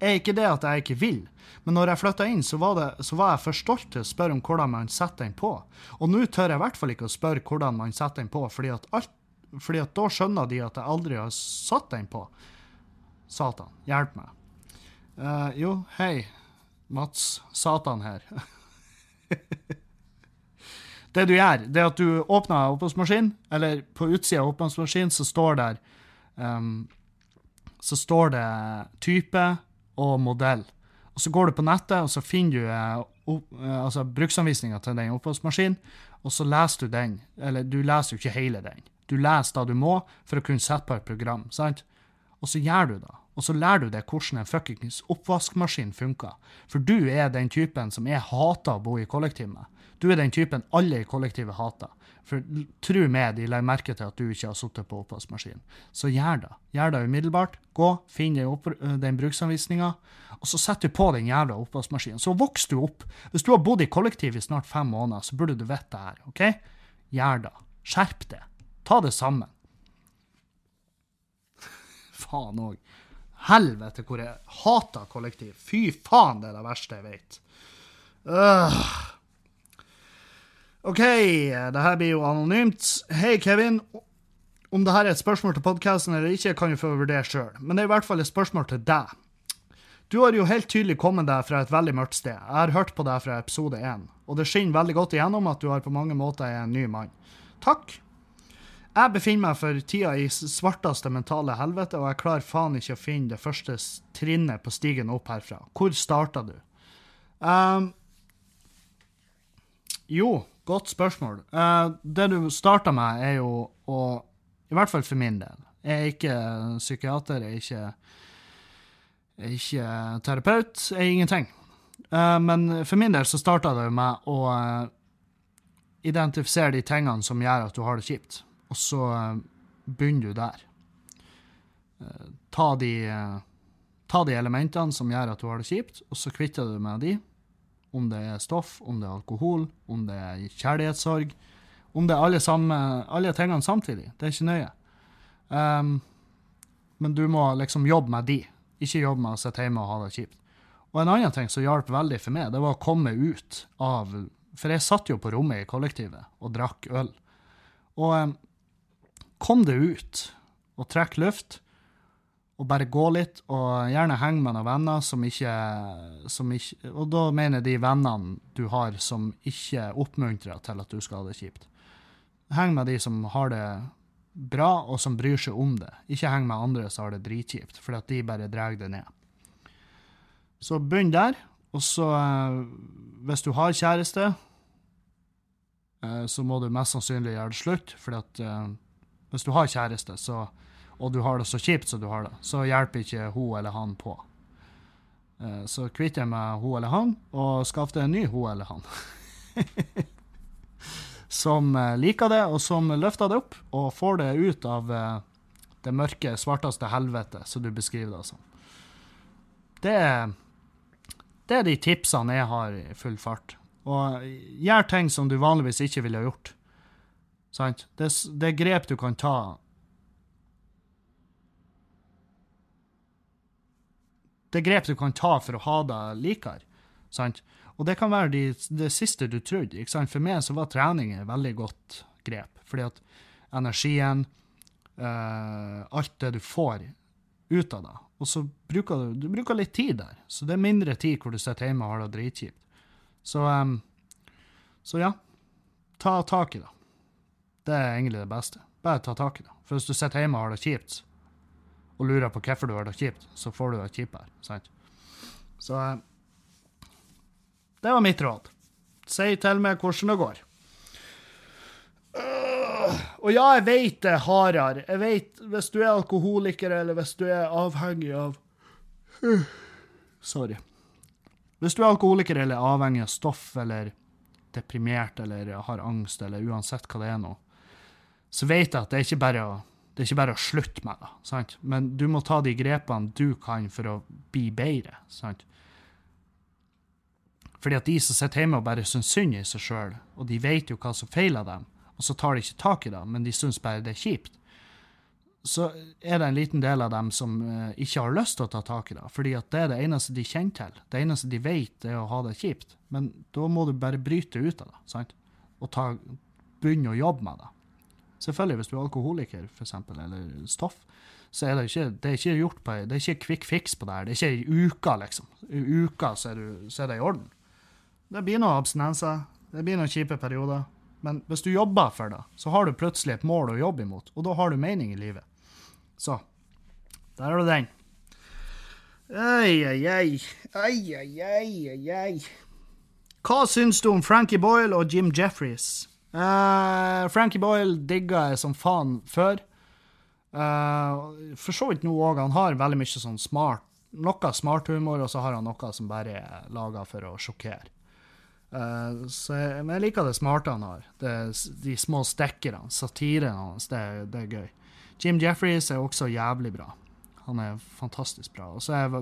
Er ikke det at jeg ikke vil, men når jeg flytta inn, så var, det, så var jeg for stolt til å spørre om hvordan man setter den på. Og nå tør jeg i hvert fall ikke å spørre hvordan man setter den på, fordi at, alt, fordi at da skjønner de at jeg aldri har satt den på. Satan, hjelp meg. Uh, jo, hei. Mats Satan her. det du gjør, det at du åpner oppvaskmaskinen, eller på utsida av oppvaskmaskinen så står der um, så står det type og modell. Og Så går du på nettet og så finner du uh, altså bruksanvisninga til den oppvaskmaskinen, og så leser du den. Eller du leser jo ikke hele den. Du leser det du må for å kunne sette på et program. sant? Og så gjør du det. Og så lærer du deg hvordan en fuckings oppvaskmaskin funker. For du er den typen som jeg hater å bo i kollektiv med. Du er den typen alle i kollektivet hater. For tro meg, de legger merke til at du ikke har sittet på oppvaskmaskinen. Så gjør det. Gjør det umiddelbart. Gå, finn den, opp, den bruksanvisninga, og så setter du på den jævla oppvaskmaskinen. Så vokser du opp. Hvis du har bodd i kollektiv i snart fem måneder, så burde du vite det her. OK? Gjør det. Skjerp det. Ta det sammen. Faen òg. Helvete hvor jeg hater kollektiv. Fy faen, det er det verste jeg vet. Øh. OK, det her blir jo anonymt. Hei, Kevin. Om det her er et spørsmål til podkasten eller ikke, kan du få vurdere sjøl. Men det er i hvert fall et spørsmål til deg. Du har jo helt tydelig kommet deg fra et veldig mørkt sted. Jeg har hørt på deg fra episode én, og det skinner veldig godt igjennom at du har på mange måter er en ny mann. Takk. Jeg befinner meg for tida i svarteste mentale helvete, og jeg klarer faen ikke å finne det første trinnet på stigen opp herfra. Hvor starta du? Um, jo, godt spørsmål. Uh, det du starta med, er jo å I hvert fall for min del. Jeg er ikke psykiater, jeg er ikke, jeg er ikke terapeut, jeg er ingenting. Uh, men for min del så starta det med å uh, identifisere de tingene som gjør at du har det kjipt, og så begynner du der. Ta de, ta de elementene som gjør at du har det kjipt, og så kvitter du med de. Om det er stoff, om det er alkohol, om det er kjærlighetssorg. Om det er alle, samme, alle tingene samtidig. Det er ikke nøye. Um, men du må liksom jobbe med de. Ikke jobbe med å sitte hjemme og ha det kjipt. Og en annen ting som hjalp veldig for meg, det var å komme ut av For jeg satt jo på rommet i kollektivet og drakk øl. Og um, kom det ut og trekk luft og bare gå litt, og gjerne henge med noen venner som ikke, som ikke Og da mener jeg de vennene du har som ikke oppmuntrer til at du skal ha det kjipt. Heng med de som har det bra, og som bryr seg om det. Ikke heng med andre som har det dritkjipt, for at de bare drar det ned. Så begynn der, og så, eh, hvis du har kjæreste, eh, så må du mest sannsynlig gjøre det slutt, for at eh, hvis du har kjæreste, så og du har det så kjipt som du har det, så hjelper ikke hun eller han på. Eh, så kvitt deg med hun eller han, og skaff deg en ny hun eller han. som eh, liker det, og som løfter det opp, og får det ut av eh, det mørke, svarteste helvete, som du beskriver det som. Det det er de tipsene jeg har i full fart. Og gjør ting som du vanligvis ikke ville gjort. Sant? Det, det er grep du kan ta det er grep du kan ta for å ha deg likere. Sant? Og det kan være de, det siste du trodde. Ikke sant? For meg så var trening et veldig godt grep. Fordi at energien, eh, alt det du får ut av deg Og så bruker du, du bruker litt tid der. Så det er mindre tid hvor du sitter hjemme og har det dritkjipt. Så, um, så ja, ta tak i det. Det er egentlig det beste. Bare ta tak i det. For hvis du sitter hjemme og har det kjipt, og lurer på hvorfor du har det kjipt, så får du det kjipere. Sant? Så eh, det var mitt råd. Si til meg hvordan det går. Uh, og ja, jeg vet det er hardere. Jeg vet hvis du er alkoholiker, eller hvis du er avhengig av Sorry. Hvis du er alkoholiker eller avhengig av stoff, eller deprimert, eller har angst, eller uansett hva det er nå, så vet jeg at det er ikke bare å det er ikke bare å slutte med det, sant? men du må ta de grepene du kan for å bli bedre. sant? Fordi at de som sitter hjemme og bare syns synd i seg sjøl, og de vet jo hva som feiler dem, og så tar de ikke tak i det, men de syns bare det er kjipt, så er det en liten del av dem som uh, ikke har lyst til å ta tak i det. Fordi at det er det eneste de kjenner til. Det eneste de vet, er å ha det kjipt. Men da må du bare bryte ut av det, sant? og ta, begynne å jobbe med det. Selvfølgelig, hvis du er alkoholiker, for eksempel, eller stoff, så er det ikke, det er ikke gjort på Det er ikke quick fix på det her. Det er ikke ei uke, liksom. I uka så er, du, så er det i orden. Det blir noen abstinenser, det blir noen kjipe perioder. Men hvis du jobber for det, så har du plutselig et mål å jobbe imot, og da har du mening i livet. Så der har du den. Ei, ei, ei. Ei, ei, ei, ei. Hva syns du om Frankie Boyle og Jim Jeffries? Uh, Frankie Boyle digga jeg som faen før. Uh, for så vidt nå òg. Han har veldig mye sånn smart Noe smarthumor, og så har han noe som bare er laga for å sjokkere. Uh, jeg, men jeg liker det smarte han har. Det, de små stikkerne, satiren hans. Det, det, er gøy. Jim Jeffries er også jævlig bra. Han er fantastisk bra. Og så er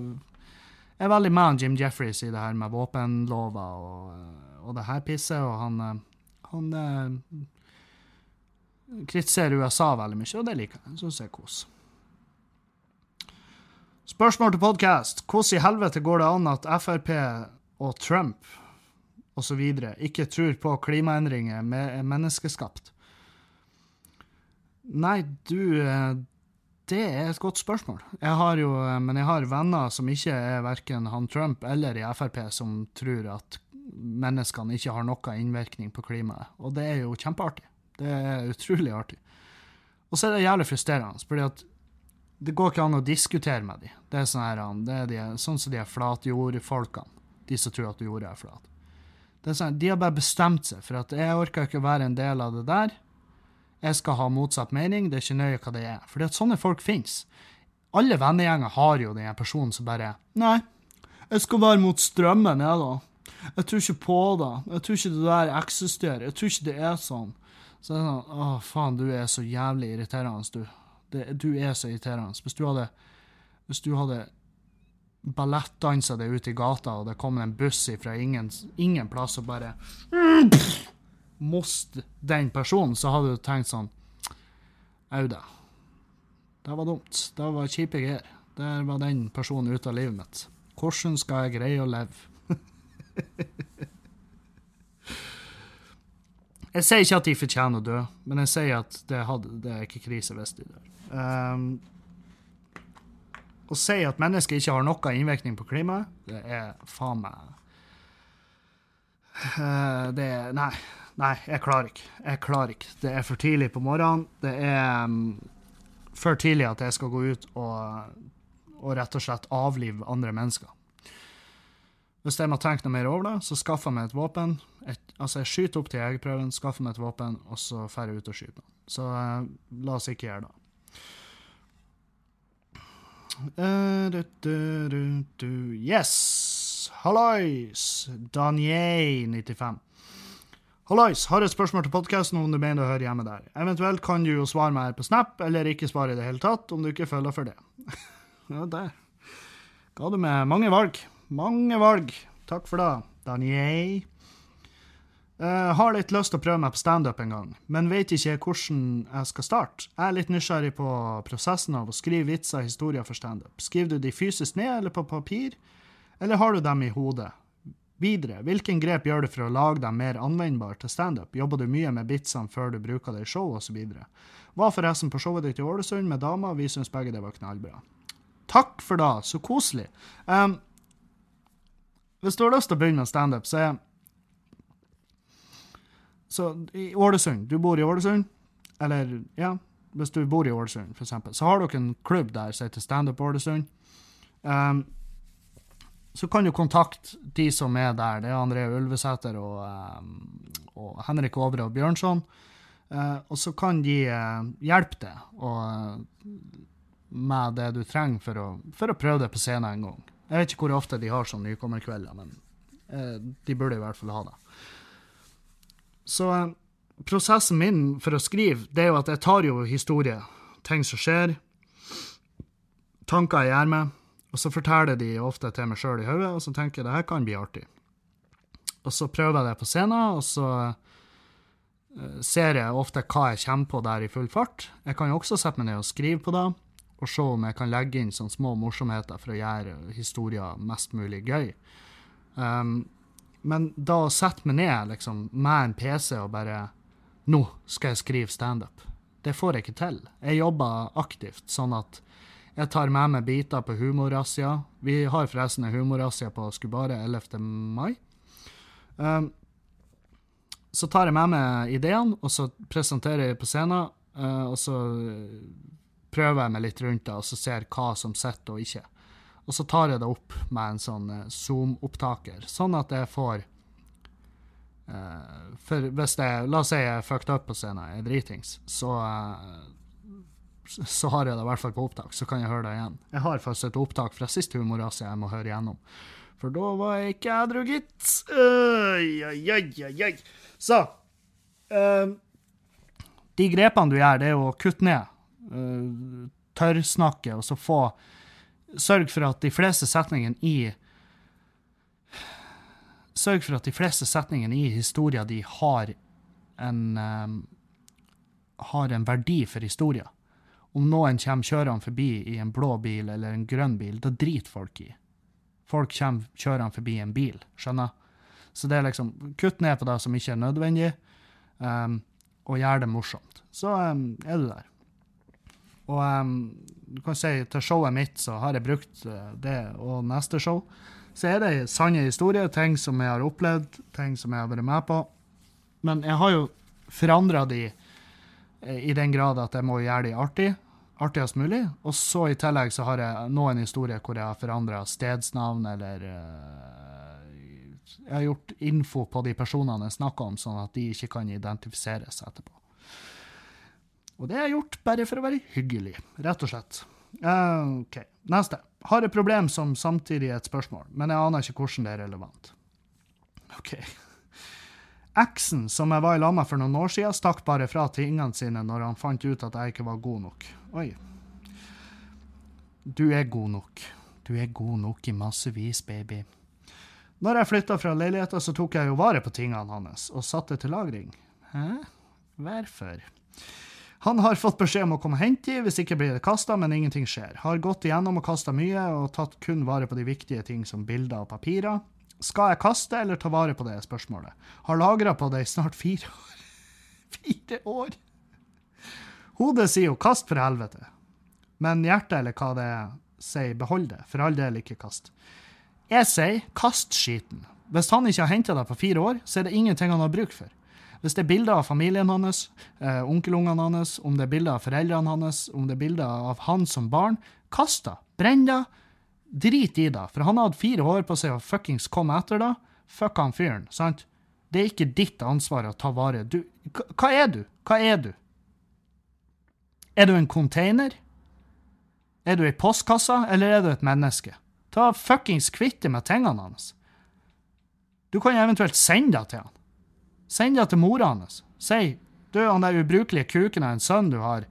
jeg er veldig med Jim Jeffries i det her med våpenlover og, og det her pisset, og han han eh, kritiserer USA veldig mye, og det liker jeg. Syns jeg er kos. Spørsmål til podkast. Hvordan i helvete går det an at Frp og Trump osv. ikke tror på klimaendringer med menneskeskapt? Nei, du eh, Det er et godt spørsmål. Jeg har jo, eh, men jeg har venner som ikke er verken han Trump eller i Frp, som tror at menneskene ikke har noen innvirkning på klimaet. Og det er jo kjempeartig. Det er utrolig artig. Og så er det jævlig frustrerende, fordi at det går ikke an å diskutere med dem. Det er sånn her, det er de, sånn som de flatjordfolkene. De som tror at jorda er flat. Er sånn, de har bare bestemt seg for at jeg orker ikke å være en del av det der. Jeg skal ha motsatt mening. Det er ikke nøye hva det er. Fordi at sånne folk fins. Alle vennegjenger har jo den personen som bare Nei, jeg skal være mot strømmen, jeg, da. Jeg tror ikke på det. Jeg tror ikke det der eksisterer. Jeg tror ikke det er sånn. Så er sånn Å, faen, du er så jævlig irriterende, du. Det, du er så irriterende. Hvis du hadde Hvis du hadde ballettdansa deg ut i gata, og det kom en buss fra ingen, ingen plass og bare Most den personen, så hadde du tenkt sånn Au da. Det var dumt. Det var kjipe greier. Der var den personen ute av livet mitt. Hvordan skal jeg greie å leve? jeg sier ikke at de fortjener å dø, men jeg sier at det, hadde, det er ikke krise hvis de dør. Um, å si at mennesker ikke har noen innvirkning på klimaet, det er faen meg uh, Det er Nei. Nei, jeg klarer ikke. Jeg klarer ikke. Det er for tidlig på morgenen. Det er um, for tidlig at jeg skal gå ut og, og rett og slett avlive andre mennesker. Hvis jeg må tenke noe mer over det, så skaffer jeg meg et våpen. Et, altså, jeg skyter opp til jegerprøven, skaffer meg et våpen, og så drar jeg ut og skyter noen. Så eh, la oss ikke gjøre det. Eh, du, du, du, du. Yes! Hallois! Danier95. Hallois, har et spørsmål til podkasten om du mener å høre hjemme der. Eventuelt kan du jo svare meg her på Snap, eller ikke svare i det hele tatt, om du ikke føler for det. ja, der ga du meg mange valg. Mange valg. Takk for det, Daniel. Uh, har litt lyst til å prøve meg på standup en gang, men vet ikke hvordan jeg skal starte. Jeg er litt nysgjerrig på prosessen av å skrive vitser og historier for standup. Skriver du de fysisk ned eller på papir, eller har du dem i hodet? Videre, hvilken grep gjør du for å lage dem mer anvendbare til standup? Jobber du mye med bitsene før du bruker det i show, osv.? Var forresten på showet ditt i Ålesund med dama, vi syns begge det var knallbra. Takk for det, så koselig. Um, hvis du har lyst til å begynne med standup, så er Så i Ålesund, du bor i Ålesund, eller ja, hvis du bor i Ålesund, eksempel, så har dere en klubb der som heter Standup Ålesund. Um, så kan du kontakte de som er der. Det er André Ulvesæter og, um, og Henrik Ovre og Bjørnson. Uh, og så kan de uh, hjelpe deg og, med det du trenger for å, for å prøve det på scenen en gang. Jeg vet ikke hvor ofte de har sånn nykommerkvelder, men eh, de burde i hvert fall ha det. Så eh, prosessen min for å skrive, det er jo at jeg tar jo historie, ting som skjer, tanker jeg gjør meg, og så forteller de ofte til meg sjøl i hodet, og så tenker jeg det her kan bli artig. Og så prøver jeg det på scenen, og så eh, ser jeg ofte hva jeg kommer på der i full fart. Jeg kan jo også sette meg ned og skrive på det, og se om jeg kan legge inn sånne små morsomheter for å gjøre historien mest mulig gøy. Um, men da å sette meg ned liksom, med en PC og bare Nå skal jeg skrive standup. Det får jeg ikke til. Jeg jobber aktivt, sånn at jeg tar med meg biter på humorrazzia. Vi har forresten en humorrazzia på Skubare 11. mai. Um, så tar jeg med meg ideene, og så presenterer jeg på scenen, uh, og så prøver jeg meg litt rundt det, og så ser hva som sitter og ikke. Og så tar jeg det opp med en sånn uh, Zoom-opptaker, sånn at jeg får uh, For hvis jeg La oss si jeg er fucked up på scenen, jeg er dritings, så så har jeg det i hvert fall på opptak, så kan jeg høre det igjen. Jeg har faktisk et opptak fra sist humorrasse jeg må høre igjennom. For da var jeg ikke edru, gitt. Så um, De grepene du gjør, det er å kutte ned. Uh, tørrsnakke, og så få Sørg for at de fleste setningene i Sørg for at de fleste setningene i historien de har en um, har en verdi for historien om noen kommer kjørende forbi i en blå bil eller en grønn bil, da driter folk i. Folk kommer kjørende forbi en bil, skjønner? Så det er liksom kutt ned på det som ikke er nødvendig, um, og gjør det morsomt. Så um, er du der. Og um, du kan si til showet mitt så har jeg brukt uh, det, og neste show så er det sanne historier, ting som jeg har opplevd, ting som jeg har vært med på. Men jeg har jo forandra de i den grad at jeg må gjøre de artig, artigst mulig. Og så i tillegg så har jeg noen historier hvor jeg har forandra stedsnavn, eller uh, Jeg har gjort info på de personene jeg snakker om, sånn at de ikke kan identifiseres etterpå. Og det har jeg gjort bare for å være hyggelig, rett og slett. Uh, OK. Neste. Har et problem som samtidig er et spørsmål, men jeg aner ikke hvordan det er relevant. OK. Eksen som jeg var i lag med for noen år siden, stakk bare fra tingene sine når han fant ut at jeg ikke var god nok. Oi. Du er god nok. Du er god nok i massevis, baby. Når jeg flytta fra leiligheta, så tok jeg jo vare på tingene hans og satte til lagring. Hæ? Hvorfor? Han har fått beskjed om å komme og hente de, hvis ikke blir det kasta, men ingenting skjer. Har gått igjennom og kasta mye, og tatt kun vare på de viktige ting som bilder og papirer. Skal jeg kaste eller ta vare på det, er spørsmålet. Har lagra på det i snart fire år. fire år! Hodet sier jo 'kast, for helvete', men hjertet, eller hva det er, sier 'behold det', for all del ikke kast. Jeg sier 'kast skiten'. Hvis han ikke har henta deg på fire år, så er det ingenting han har bruk for. Hvis det er bilder av familien hans, eh, onkelungene hans, om det er bilder av foreldrene hans, om det er bilder av han som barn, kast det. Brenn det. Drit i det. For han hadde fire år på seg å fuckings komme etter det. Fuck han fyren, sant? Det er ikke ditt ansvar å ta vare du, hva- er du? Hva er du? Er du en container? Er du ei postkasse, eller er du et menneske? Ta fuckings kvitt deg med tingene hans. Du kan eventuelt sende det til han. Send det til mora hans. Si du, han der ubrukelige kuken av en sønn du har,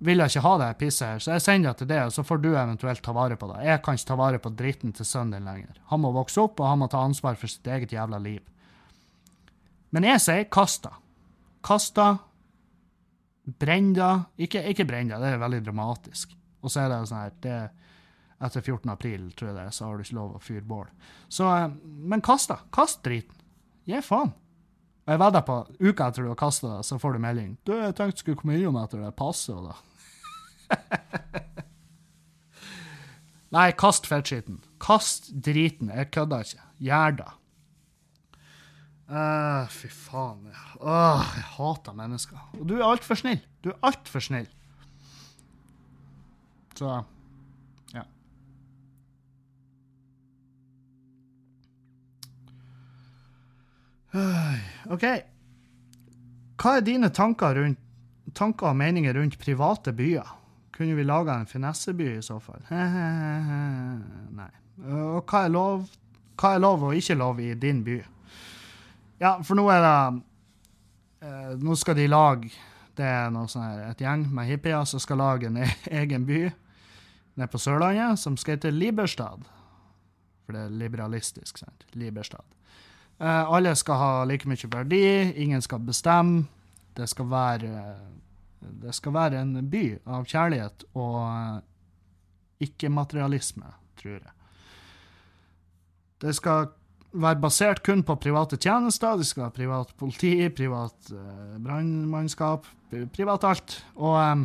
vil jeg ikke ha det pisset her, så jeg sender det til deg, og så får du eventuelt ta vare på det. Jeg kan ikke ta vare på dritten til sønnen din lenger. Han må vokse opp, og han må ta ansvar for sitt eget jævla liv. Men jeg sier kast det. Kast det. Brenn det. Ikke, ikke brenn det, det er veldig dramatisk. Og så er det sånn her det, Etter 14. april, tror jeg det så har du ikke lov å fyre bål. Så, eh, men kast det. Kast driten. Gi faen. Og jeg vedder på, uka etter du har kasta det, så får du melding. Du, jeg tenkte du skulle komme innom etter det passet, og da. Nei, kast fettskitten. Kast driten. Jeg kødder ikke. Gjør det. Uh, fy faen. Uh, jeg hater mennesker. Og du er altfor snill. Du er altfor snill. Så OK. Hva er dine tanker, rundt, tanker og meninger rundt private byer? Kunne vi laga en finesseby i så fall? Nei. Og hva er lov, hva er lov og ikke lov i din by? Ja, for nå er det eh, Nå skal de lage Det er noe sånn her, et gjeng med hippier som skal lage en e- egen by nede på Sørlandet, som skal hete Liberstad. For det er liberalistisk, sant? Liberstad. Eh, alle skal ha like mye verdi, ingen skal bestemme. Det skal være Det skal være en by av kjærlighet og ikke-materialisme, tror jeg. Det skal være basert kun på private tjenester. Det skal være privat politi, privat uh, brannmannskap, privat alt. Og um,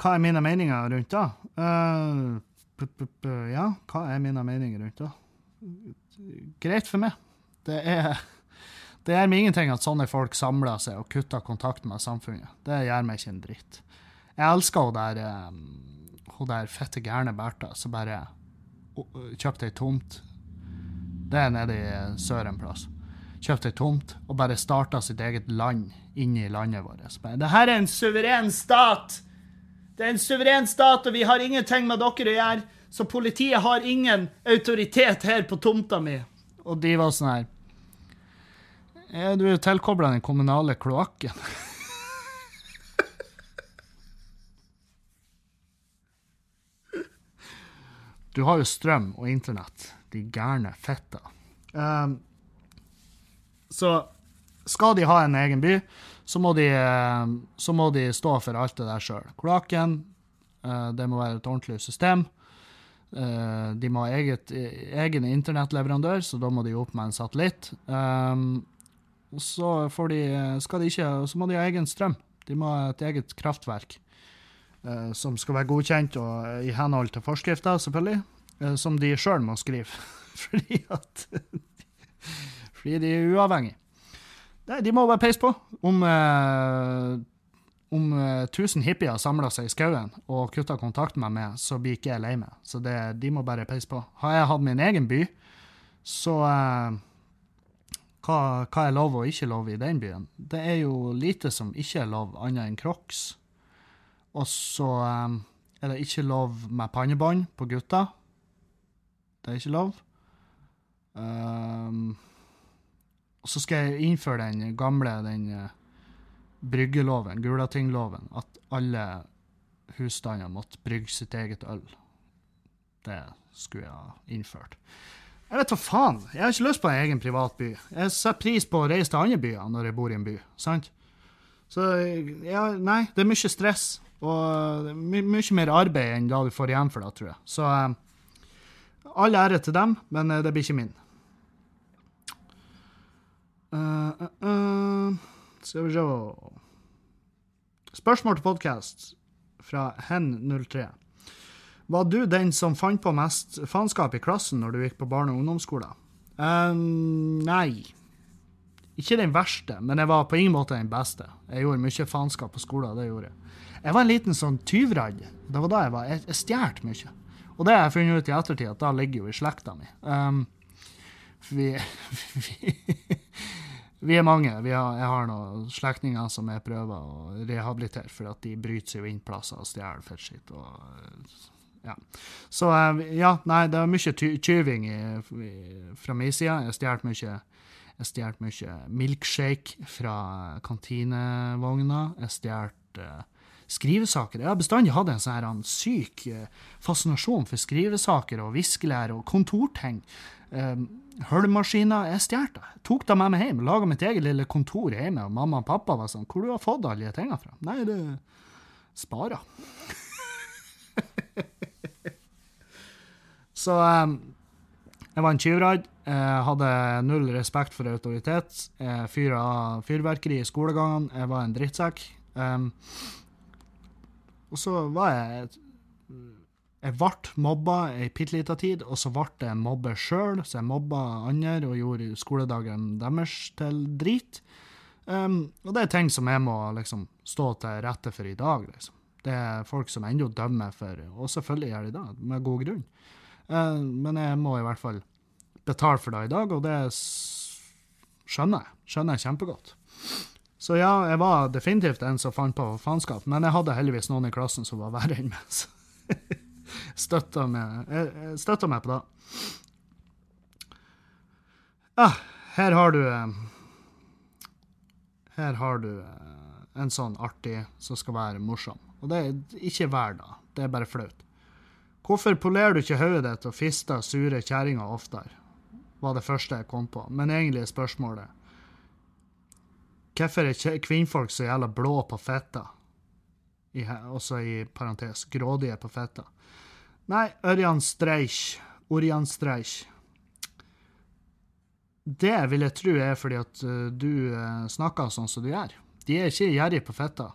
hva er mine meninger rundt det? P- ja, hva er mine meninger rundt det? Greit for meg. Det er det gjør meg ingenting at sånne folk samler seg og kutter kontakten med samfunnet. Det gjør meg ikke en dritt. Jeg elsker hun der, eh, hun der fette gærne Bertha som bare kjøpte ei tomt. Det er nede i sør en plass. Kjøpte ei tomt og bare starta sitt eget land inni landet vårt. Det her er en suveren stat! Det er en suveren stat, og vi har ingenting med dere å gjøre, så politiet har ingen autoritet her på tomta mi. Og de var sånn her ja, du er jo tilkobla den kommunale kloakken. Du har jo strøm og internett, de gærne fitta. Um, så skal de ha en egen by, så må de, eh, så må de stå for alt det der sjøl. Kloakken, eh, det må være et ordentlig system. Eh, de må ha eget, egen internettleverandør, så da må de opp med en satellitt. Um, så, de, de ikke, så må de ha egen strøm. De må ha et eget kraftverk uh, som skal være godkjent og eh, i henhold til forskrifter, selvfølgelig. Uh, som de sjøl må skrive. fordi at Fordi de er uavhengige. Nei, de må bare peise på. Om, om eh, 1000 hippier samler seg i skauen og kutter kontakt med meg, så blir ikke jeg lei meg. Så det, de må bare peise på. Har jeg hatt min egen by, så eh, hva, hva er lov og ikke lov i den byen? Det er jo lite som ikke er lov, annet enn crocs. Og så um, er det ikke lov med pannebånd på gutter. Det er ikke lov. Um, og så skal jeg innføre den gamle den uh, bryggeloven, Gulatingloven, at alle husstander måtte brygge sitt eget øl. Det skulle jeg ha innført. Jeg vet hva faen. Jeg har ikke lyst på en egen privat by. Jeg setter pris på å reise til andre byer når jeg bor i en by. sant? Så ja, nei, det er mye stress. Og er my mye mer arbeid enn da du får igjen for det, tror jeg. Så eh, all ære til dem, men eh, det blir ikke min. Uh, uh, uh. Skal vi se Spørsmål til podkast fra Hen03. Var du den som fant på mest faenskap i klassen når du gikk på barne- og ungdomsskolen? Um, nei. Ikke den verste, men jeg var på ingen måte den beste. Jeg gjorde mye faenskap på skolen. det gjorde Jeg Jeg var en liten sånn tyvradd. Det var da jeg var. Jeg, jeg stjal mye. Og det har jeg funnet ut i ettertid, at da ligger jo i slekta mi. Um, vi, vi, vi, er mange. Vi har, jeg har noen slektninger som jeg prøver å rehabilitere, for at de bryter seg jo inn plasser og stjeler fettskitt. og ja. Så ja, nei, det er mye ty tyving fra min side. Jeg stjal mye jeg stjal mye milkshake fra kantinevogna. Jeg stjal uh, skrivesaker. Jeg har bestandig hatt en sånn syk fascinasjon for skrivesaker og viskelære og kontorting. Um, Høllmaskiner Jeg stjal. Tok dem med meg hjem. Laga mitt eget lille kontor hjemme. Og mamma og pappa var sånn 'Hvor du har fått alle de tingene fra?' Nei, det sparer. Så um, jeg var en tyvradd. Hadde null respekt for autoritet. Jeg fyra fyrverkeri i skolegangene. Jeg var en drittsekk. Um, og så var jeg Jeg ble mobba ei bitte lita tid, og så ble jeg mobber sjøl, så jeg mobba andre og gjorde skoledagen deres til drit. Um, og det er ting som jeg må liksom stå til rette for i dag, liksom. Det er folk som ennå dømmer for, og selvfølgelig gjør de det, med god grunn. Uh, men jeg må i hvert fall betale for det i dag, og det skjønner jeg. Skjønner jeg kjempegodt. Så ja, jeg var definitivt en som fant på faenskap, men jeg hadde heldigvis noen i klassen som var verre enn meg. Så støtta meg, jeg støtta meg på det. Ja, her har du Her har du en sånn artig som skal være morsom. Og det er ikke hver dag, det er bare flaut. Hvorfor polerer du ikke hodet ditt og fister sure kjerringer oftere? var det første jeg kom på. Men egentlig er spørsmålet Hvorfor er kvinnfolk så jævla blå på fitta? Også i parentes grådige på fitta. Nei, Ørjan Streich. Orjan Streich. Det vil jeg tro er fordi at uh, du uh, snakker sånn som du gjør. De er ikke gjerrige på fitta.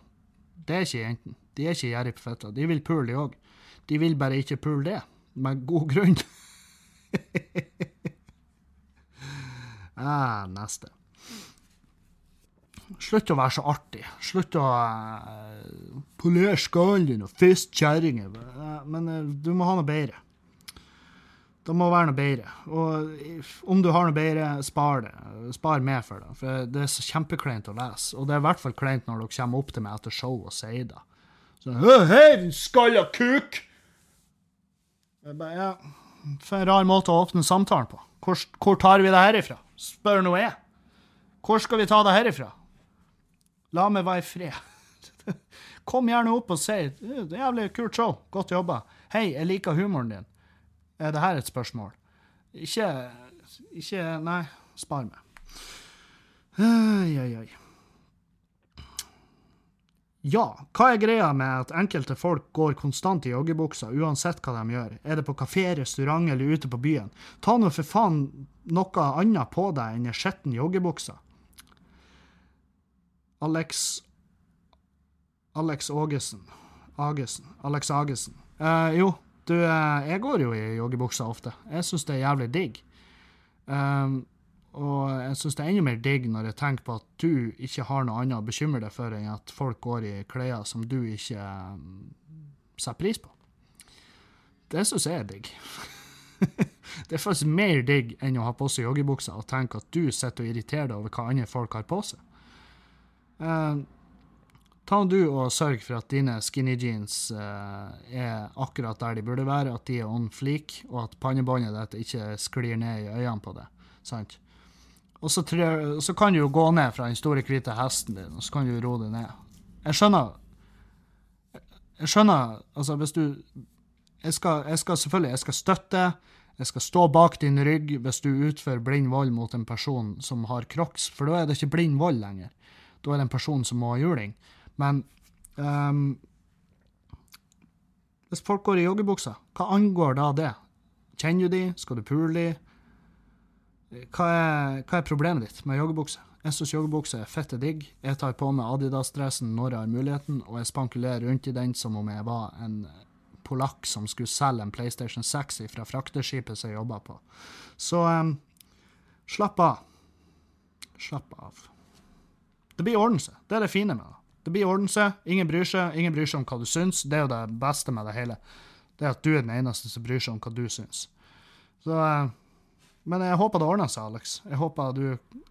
Det er ikke jentene. De er ikke gjerrige på fitta. De vil pule, de òg. De vil bare ikke pule det, med god grunn. ah, neste. Slutt å være så artig. Slutt å uh, polere skallen din og fiste kjerringer. Uh, men uh, du må ha noe bedre. Det må være noe bedre. Og om du har noe bedre, spar det. Spar med for det. For det er så kjempekleint å lese. Og det er i hvert fall kleint når dere kommer opp til meg etter show og sier det. Sånn Hei, din skalla kuk! Ja, For en rar måte å åpne samtalen på. Hvor, hvor tar vi det herifra? Spør nå jeg. Hvor skal vi ta det herifra? La meg være i fred. Kom gjerne opp og si det er jævlig kult show, godt jobba. Hei, jeg liker humoren din. Er det her et spørsmål? Ikke Ikke Nei, spar meg. Oi, oi, oi. Ja, hva er greia med at enkelte folk går konstant i joggebukser uansett hva de gjør? Er det på kafé, restaurant eller ute på byen? Ta nå for faen noe annet på deg enn ei skitten joggebukse. Alex Alex Ågesen. Agesen. Alex Agesen. Uh, jo, du, uh, jeg går jo i joggebukser ofte. Jeg syns det er jævlig digg. Um, og jeg syns det er enda mer digg når jeg tenker på at du ikke har noe annet å bekymre deg for enn at folk går i klær som du ikke um, setter pris på. Det syns jeg er digg. det er faktisk mer digg enn å ha på seg joggebukser og tenke at du sitter og irriterer deg over hva andre folk har på seg. Uh, ta du og sørg for at dine skinny jeans uh, er akkurat der de burde være, at de er on fleak, og at pannebåndet ditt ikke sklir ned i øynene på det. Sant? Og så, så, kan du jo gå ned fra den store, hvite hesten din, og så kan du ro deg ned. Jeg skjønner Jeg skjønner Altså, hvis du jeg skal, jeg skal selvfølgelig jeg skal støtte, jeg skal stå bak din rygg hvis du utfører blind vold mot en person som har crocs, for da er det ikke blind vold lenger. Da er det en person som må ha juling. Men um, hvis folk går i joggebuksa, hva angår da det? Kjenner du de? Skal du pule de? Hva er, hva er problemet ditt med joggebukse? Jeg syns joggebukse er fette digg. Jeg tar på meg Adidas-dressen når jeg har muligheten, og jeg spankulerer rundt i den som om jeg var en polakk som skulle selge en PlayStation 6 fra frakteskipet som jeg jobba på. Så um, slapp av. Slapp av. Det blir ordne seg. Det er det fine med det. Det blir ordne seg. Ingen bryr seg. Ingen bryr seg om hva du syns. Det er jo det beste med det hele. Det er at du er den eneste som bryr seg om hva du syns. Så uh, men jeg håper det ordner seg, Alex. Jeg håper du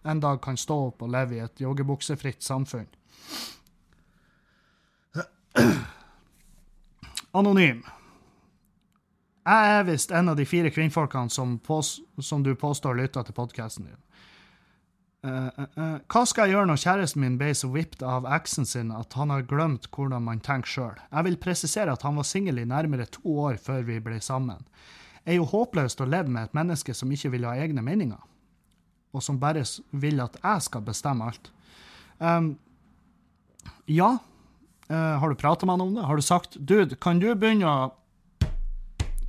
en dag kan stå opp og leve i et joggebuksefritt samfunn. Anonym. Jeg er visst en av de fire kvinnfolkene som, som du påstår lytter til podkasten din. Uh, uh, uh. Hva skal jeg gjøre når kjæresten min ble så vippet av eksen sin at han har glemt hvordan man tenker sjøl? Jeg vil presisere at han var singel i nærmere to år før vi ble sammen. Det er jo håpløst å leve med et menneske som ikke vil ha egne meninger, og som bare vil at jeg skal bestemme alt. Um, ja, har du prata med han om det? Har du sagt Dude, kan du begynne å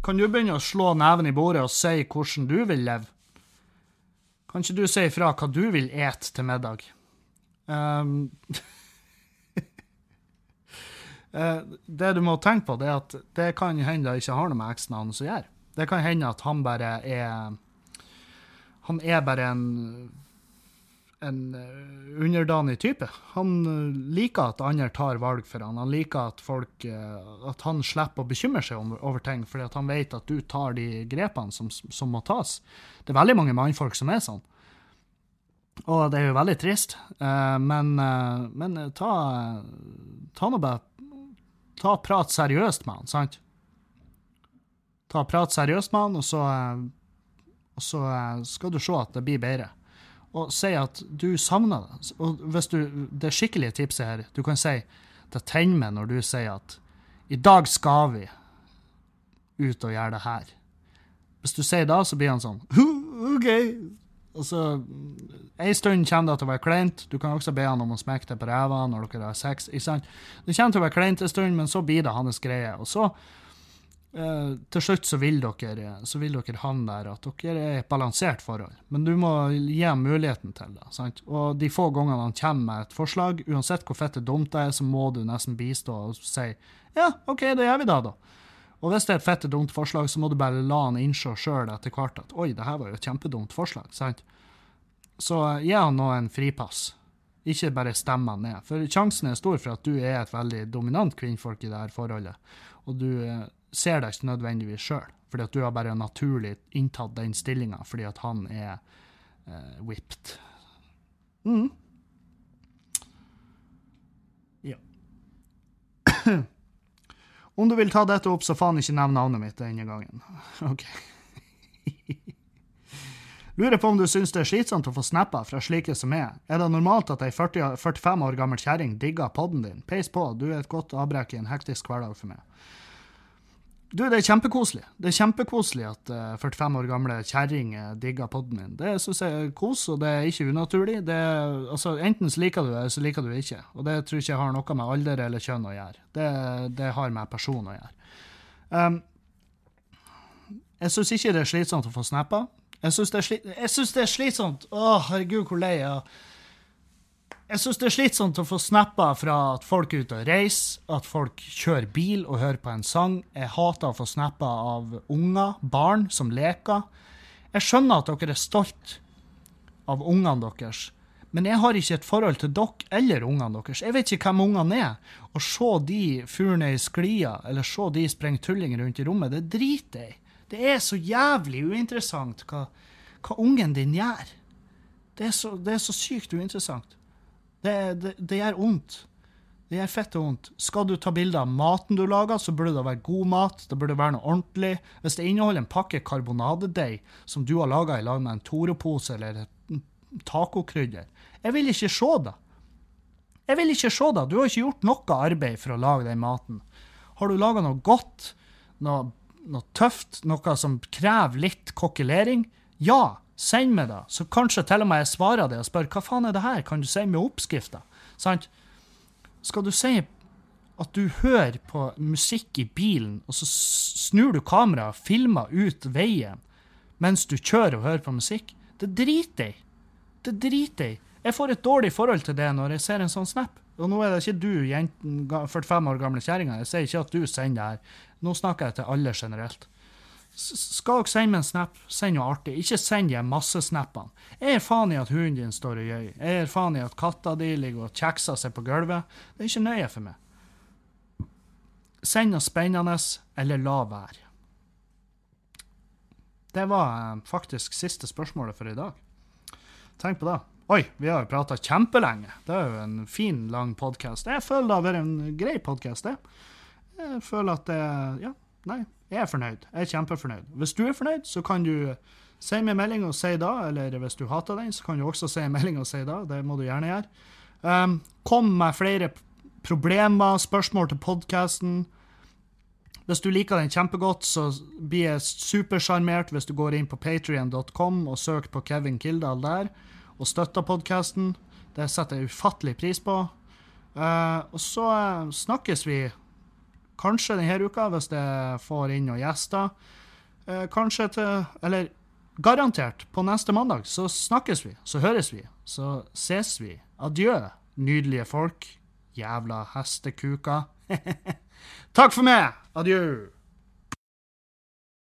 kan du begynne å slå neven i bordet og si hvordan du vil leve? Kan ikke du si ifra hva du vil ete til middag? Um, det du må tenke på, det er at det kan hende det ikke har noe med eksen hans å gjøre. Det kan hende at han bare er Han er bare en en eh, underdanig type. Han eh, liker at andre tar valg for han. Han liker at folk eh, at han slipper å bekymre seg over ting, fordi han vet at du tar de grepene som, som må tas. Det er veldig mange mannfolk som er sånn. Og det er jo veldig trist. Men, men ta, ta nå bare Ta prat seriøst med han, sant? ta og prate seriøst med han, og så, og så skal du se at det blir bedre. Og si at du savner det. Og hvis du, det skikkelige tipset her, du kan si det tenner meg når du sier at i dag skal vi ut og gjøre det her. Hvis du sier da, så blir han sånn OK. Og så Ei stund kommer det til å være kleint. Du kan også be han om å smekke deg på ræva når dere har sex. ikke sant? Det kommer til å være kleint en stund, men så blir det hans greie. Og så Uh, til slutt så vil, dere, så vil dere havne der at dere er et balansert forhold. Men du må gi ham muligheten til det. Sant? Og de få gangene han kommer med et forslag, uansett hvor fett det dumt det er, så må du nesten bistå og si ja, OK, det gjør vi da, da. Og hvis det er et fett dumt forslag, så må du bare la han innse sjøl etter hvert at oi, det her var jo et kjempedumt forslag. sant? Så uh, gi han nå en fripass. Ikke bare stem han ned. For sjansen er stor for at du er et veldig dominant kvinnfolk i dette forholdet. Og du uh, ser deg ikke nødvendigvis sjøl, fordi at du har bare naturlig inntatt den stillinga fordi at han er uh, whipped. Mm. Ja. Om du vil ta dette opp, så faen ikke nevn navnet mitt denne gangen. OK. Lurer på om du syns det er slitsomt å få snapper fra slike som er. Er det normalt at ei 45 år gammel kjerring digger podden din? Peis på, du er et godt avbrekk i en hektisk hverdag for meg. Du, det er kjempekoselig. Det er kjempekoselig at uh, eh, 45 år gamle kjerring digger poden min. Det syns jeg er kos, og det er ikke unaturlig. Er, altså, enten så liker du det, eller så liker du det ikke. Og det tror jeg ikke har noe med alder eller kjønn å gjøre. Det, det har med person å gjøre. Um, jeg syns ikke det er slitsomt å få snapper. Jeg syns det, er slitsomt Å, herregud, hvor lei jeg er. Jeg syns det er slitsomt å få snapper fra at folk er ute og reiser, at folk kjører bil og hører på en sang. Jeg hater å få snapper av unger, barn, som leker. Jeg skjønner at dere er stolt av ungene deres, men jeg har ikke et forhold til dere eller ungene deres. Jeg vet ikke hvem ungene er. Å se de furne i sklia, eller se de sprenge tulling rundt i rommet, det driter jeg i. Det er så jævlig uinteressant hva, hva ungen din gjør. Det er, så, det er så sykt uinteressant. Det, det, det gjør vondt. Det gjør fett og vondt. Skal du ta bilde av maten du lager, så burde det være god mat. Det burde være noe ordentlig. Hvis det inneholder en pakke karbonadedeig som du har laga i lag med en Toro-pose eller et tacokrydder Jeg vil ikke se det. Jeg vil ikke se det. Du har ikke gjort noe arbeid for å lage den maten. Har du laga noe godt, noe, noe tøft, noe som krever litt kokkelering? Ja, Send meg det, så kanskje til og med jeg svarer det og spør hva faen er det her, kan du si meg oppskrifta? Sant? Skal du si at du hører på musikk i bilen, og så snur du kameraet og filmer ut veien mens du kjører og hører på musikk? Det driter jeg. Det driter jeg. Jeg får et dårlig forhold til det når jeg ser en sånn snap. Og nå er det ikke du, jenten, 45 år gamle kjerringa. Jeg sier ikke at du sender det her. Nå snakker jeg til alle generelt. Skal dere sende meg en snap, send noe artig. Ikke send de massesnappene. Jeg er faen i at hunden din står og gjøy. Jeg er faen i at katta di ligger og kjekser seg på gulvet. Det er ikke nøye for meg. Send noe spennende, eller la være. Det var eh, faktisk siste spørsmålet for i dag. Tenk på det. Oi, vi har jo prata kjempelenge. Det er jo en fin, lang podkast. Jeg føler det har vært en grei podkast, det. Jeg føler at det Ja, nei, jeg er fornøyd. Jeg er kjempefornøyd. Hvis du er fornøyd, så kan du si meg melding og si da, eller hvis du hater den, så kan du også si melding og si da. Det må du gjerne gjøre. Um, kom med flere problemer, spørsmål til podkasten. Hvis du liker den kjempegodt, så blir jeg supersjarmert hvis du går inn på patrion.com og søker på Kevin Kildahl der, og støtter podkasten. Det setter jeg ufattelig pris på. Uh, og så eh, snakkes vi kanskje denne uka, hvis jeg får inn noen gjester. Eh, kanskje til Eller garantert, på neste mandag så snakkes vi, så høres vi, så ses vi. Adjø, nydelige folk. Jævla hestekuker. Takk for meg! Adjø.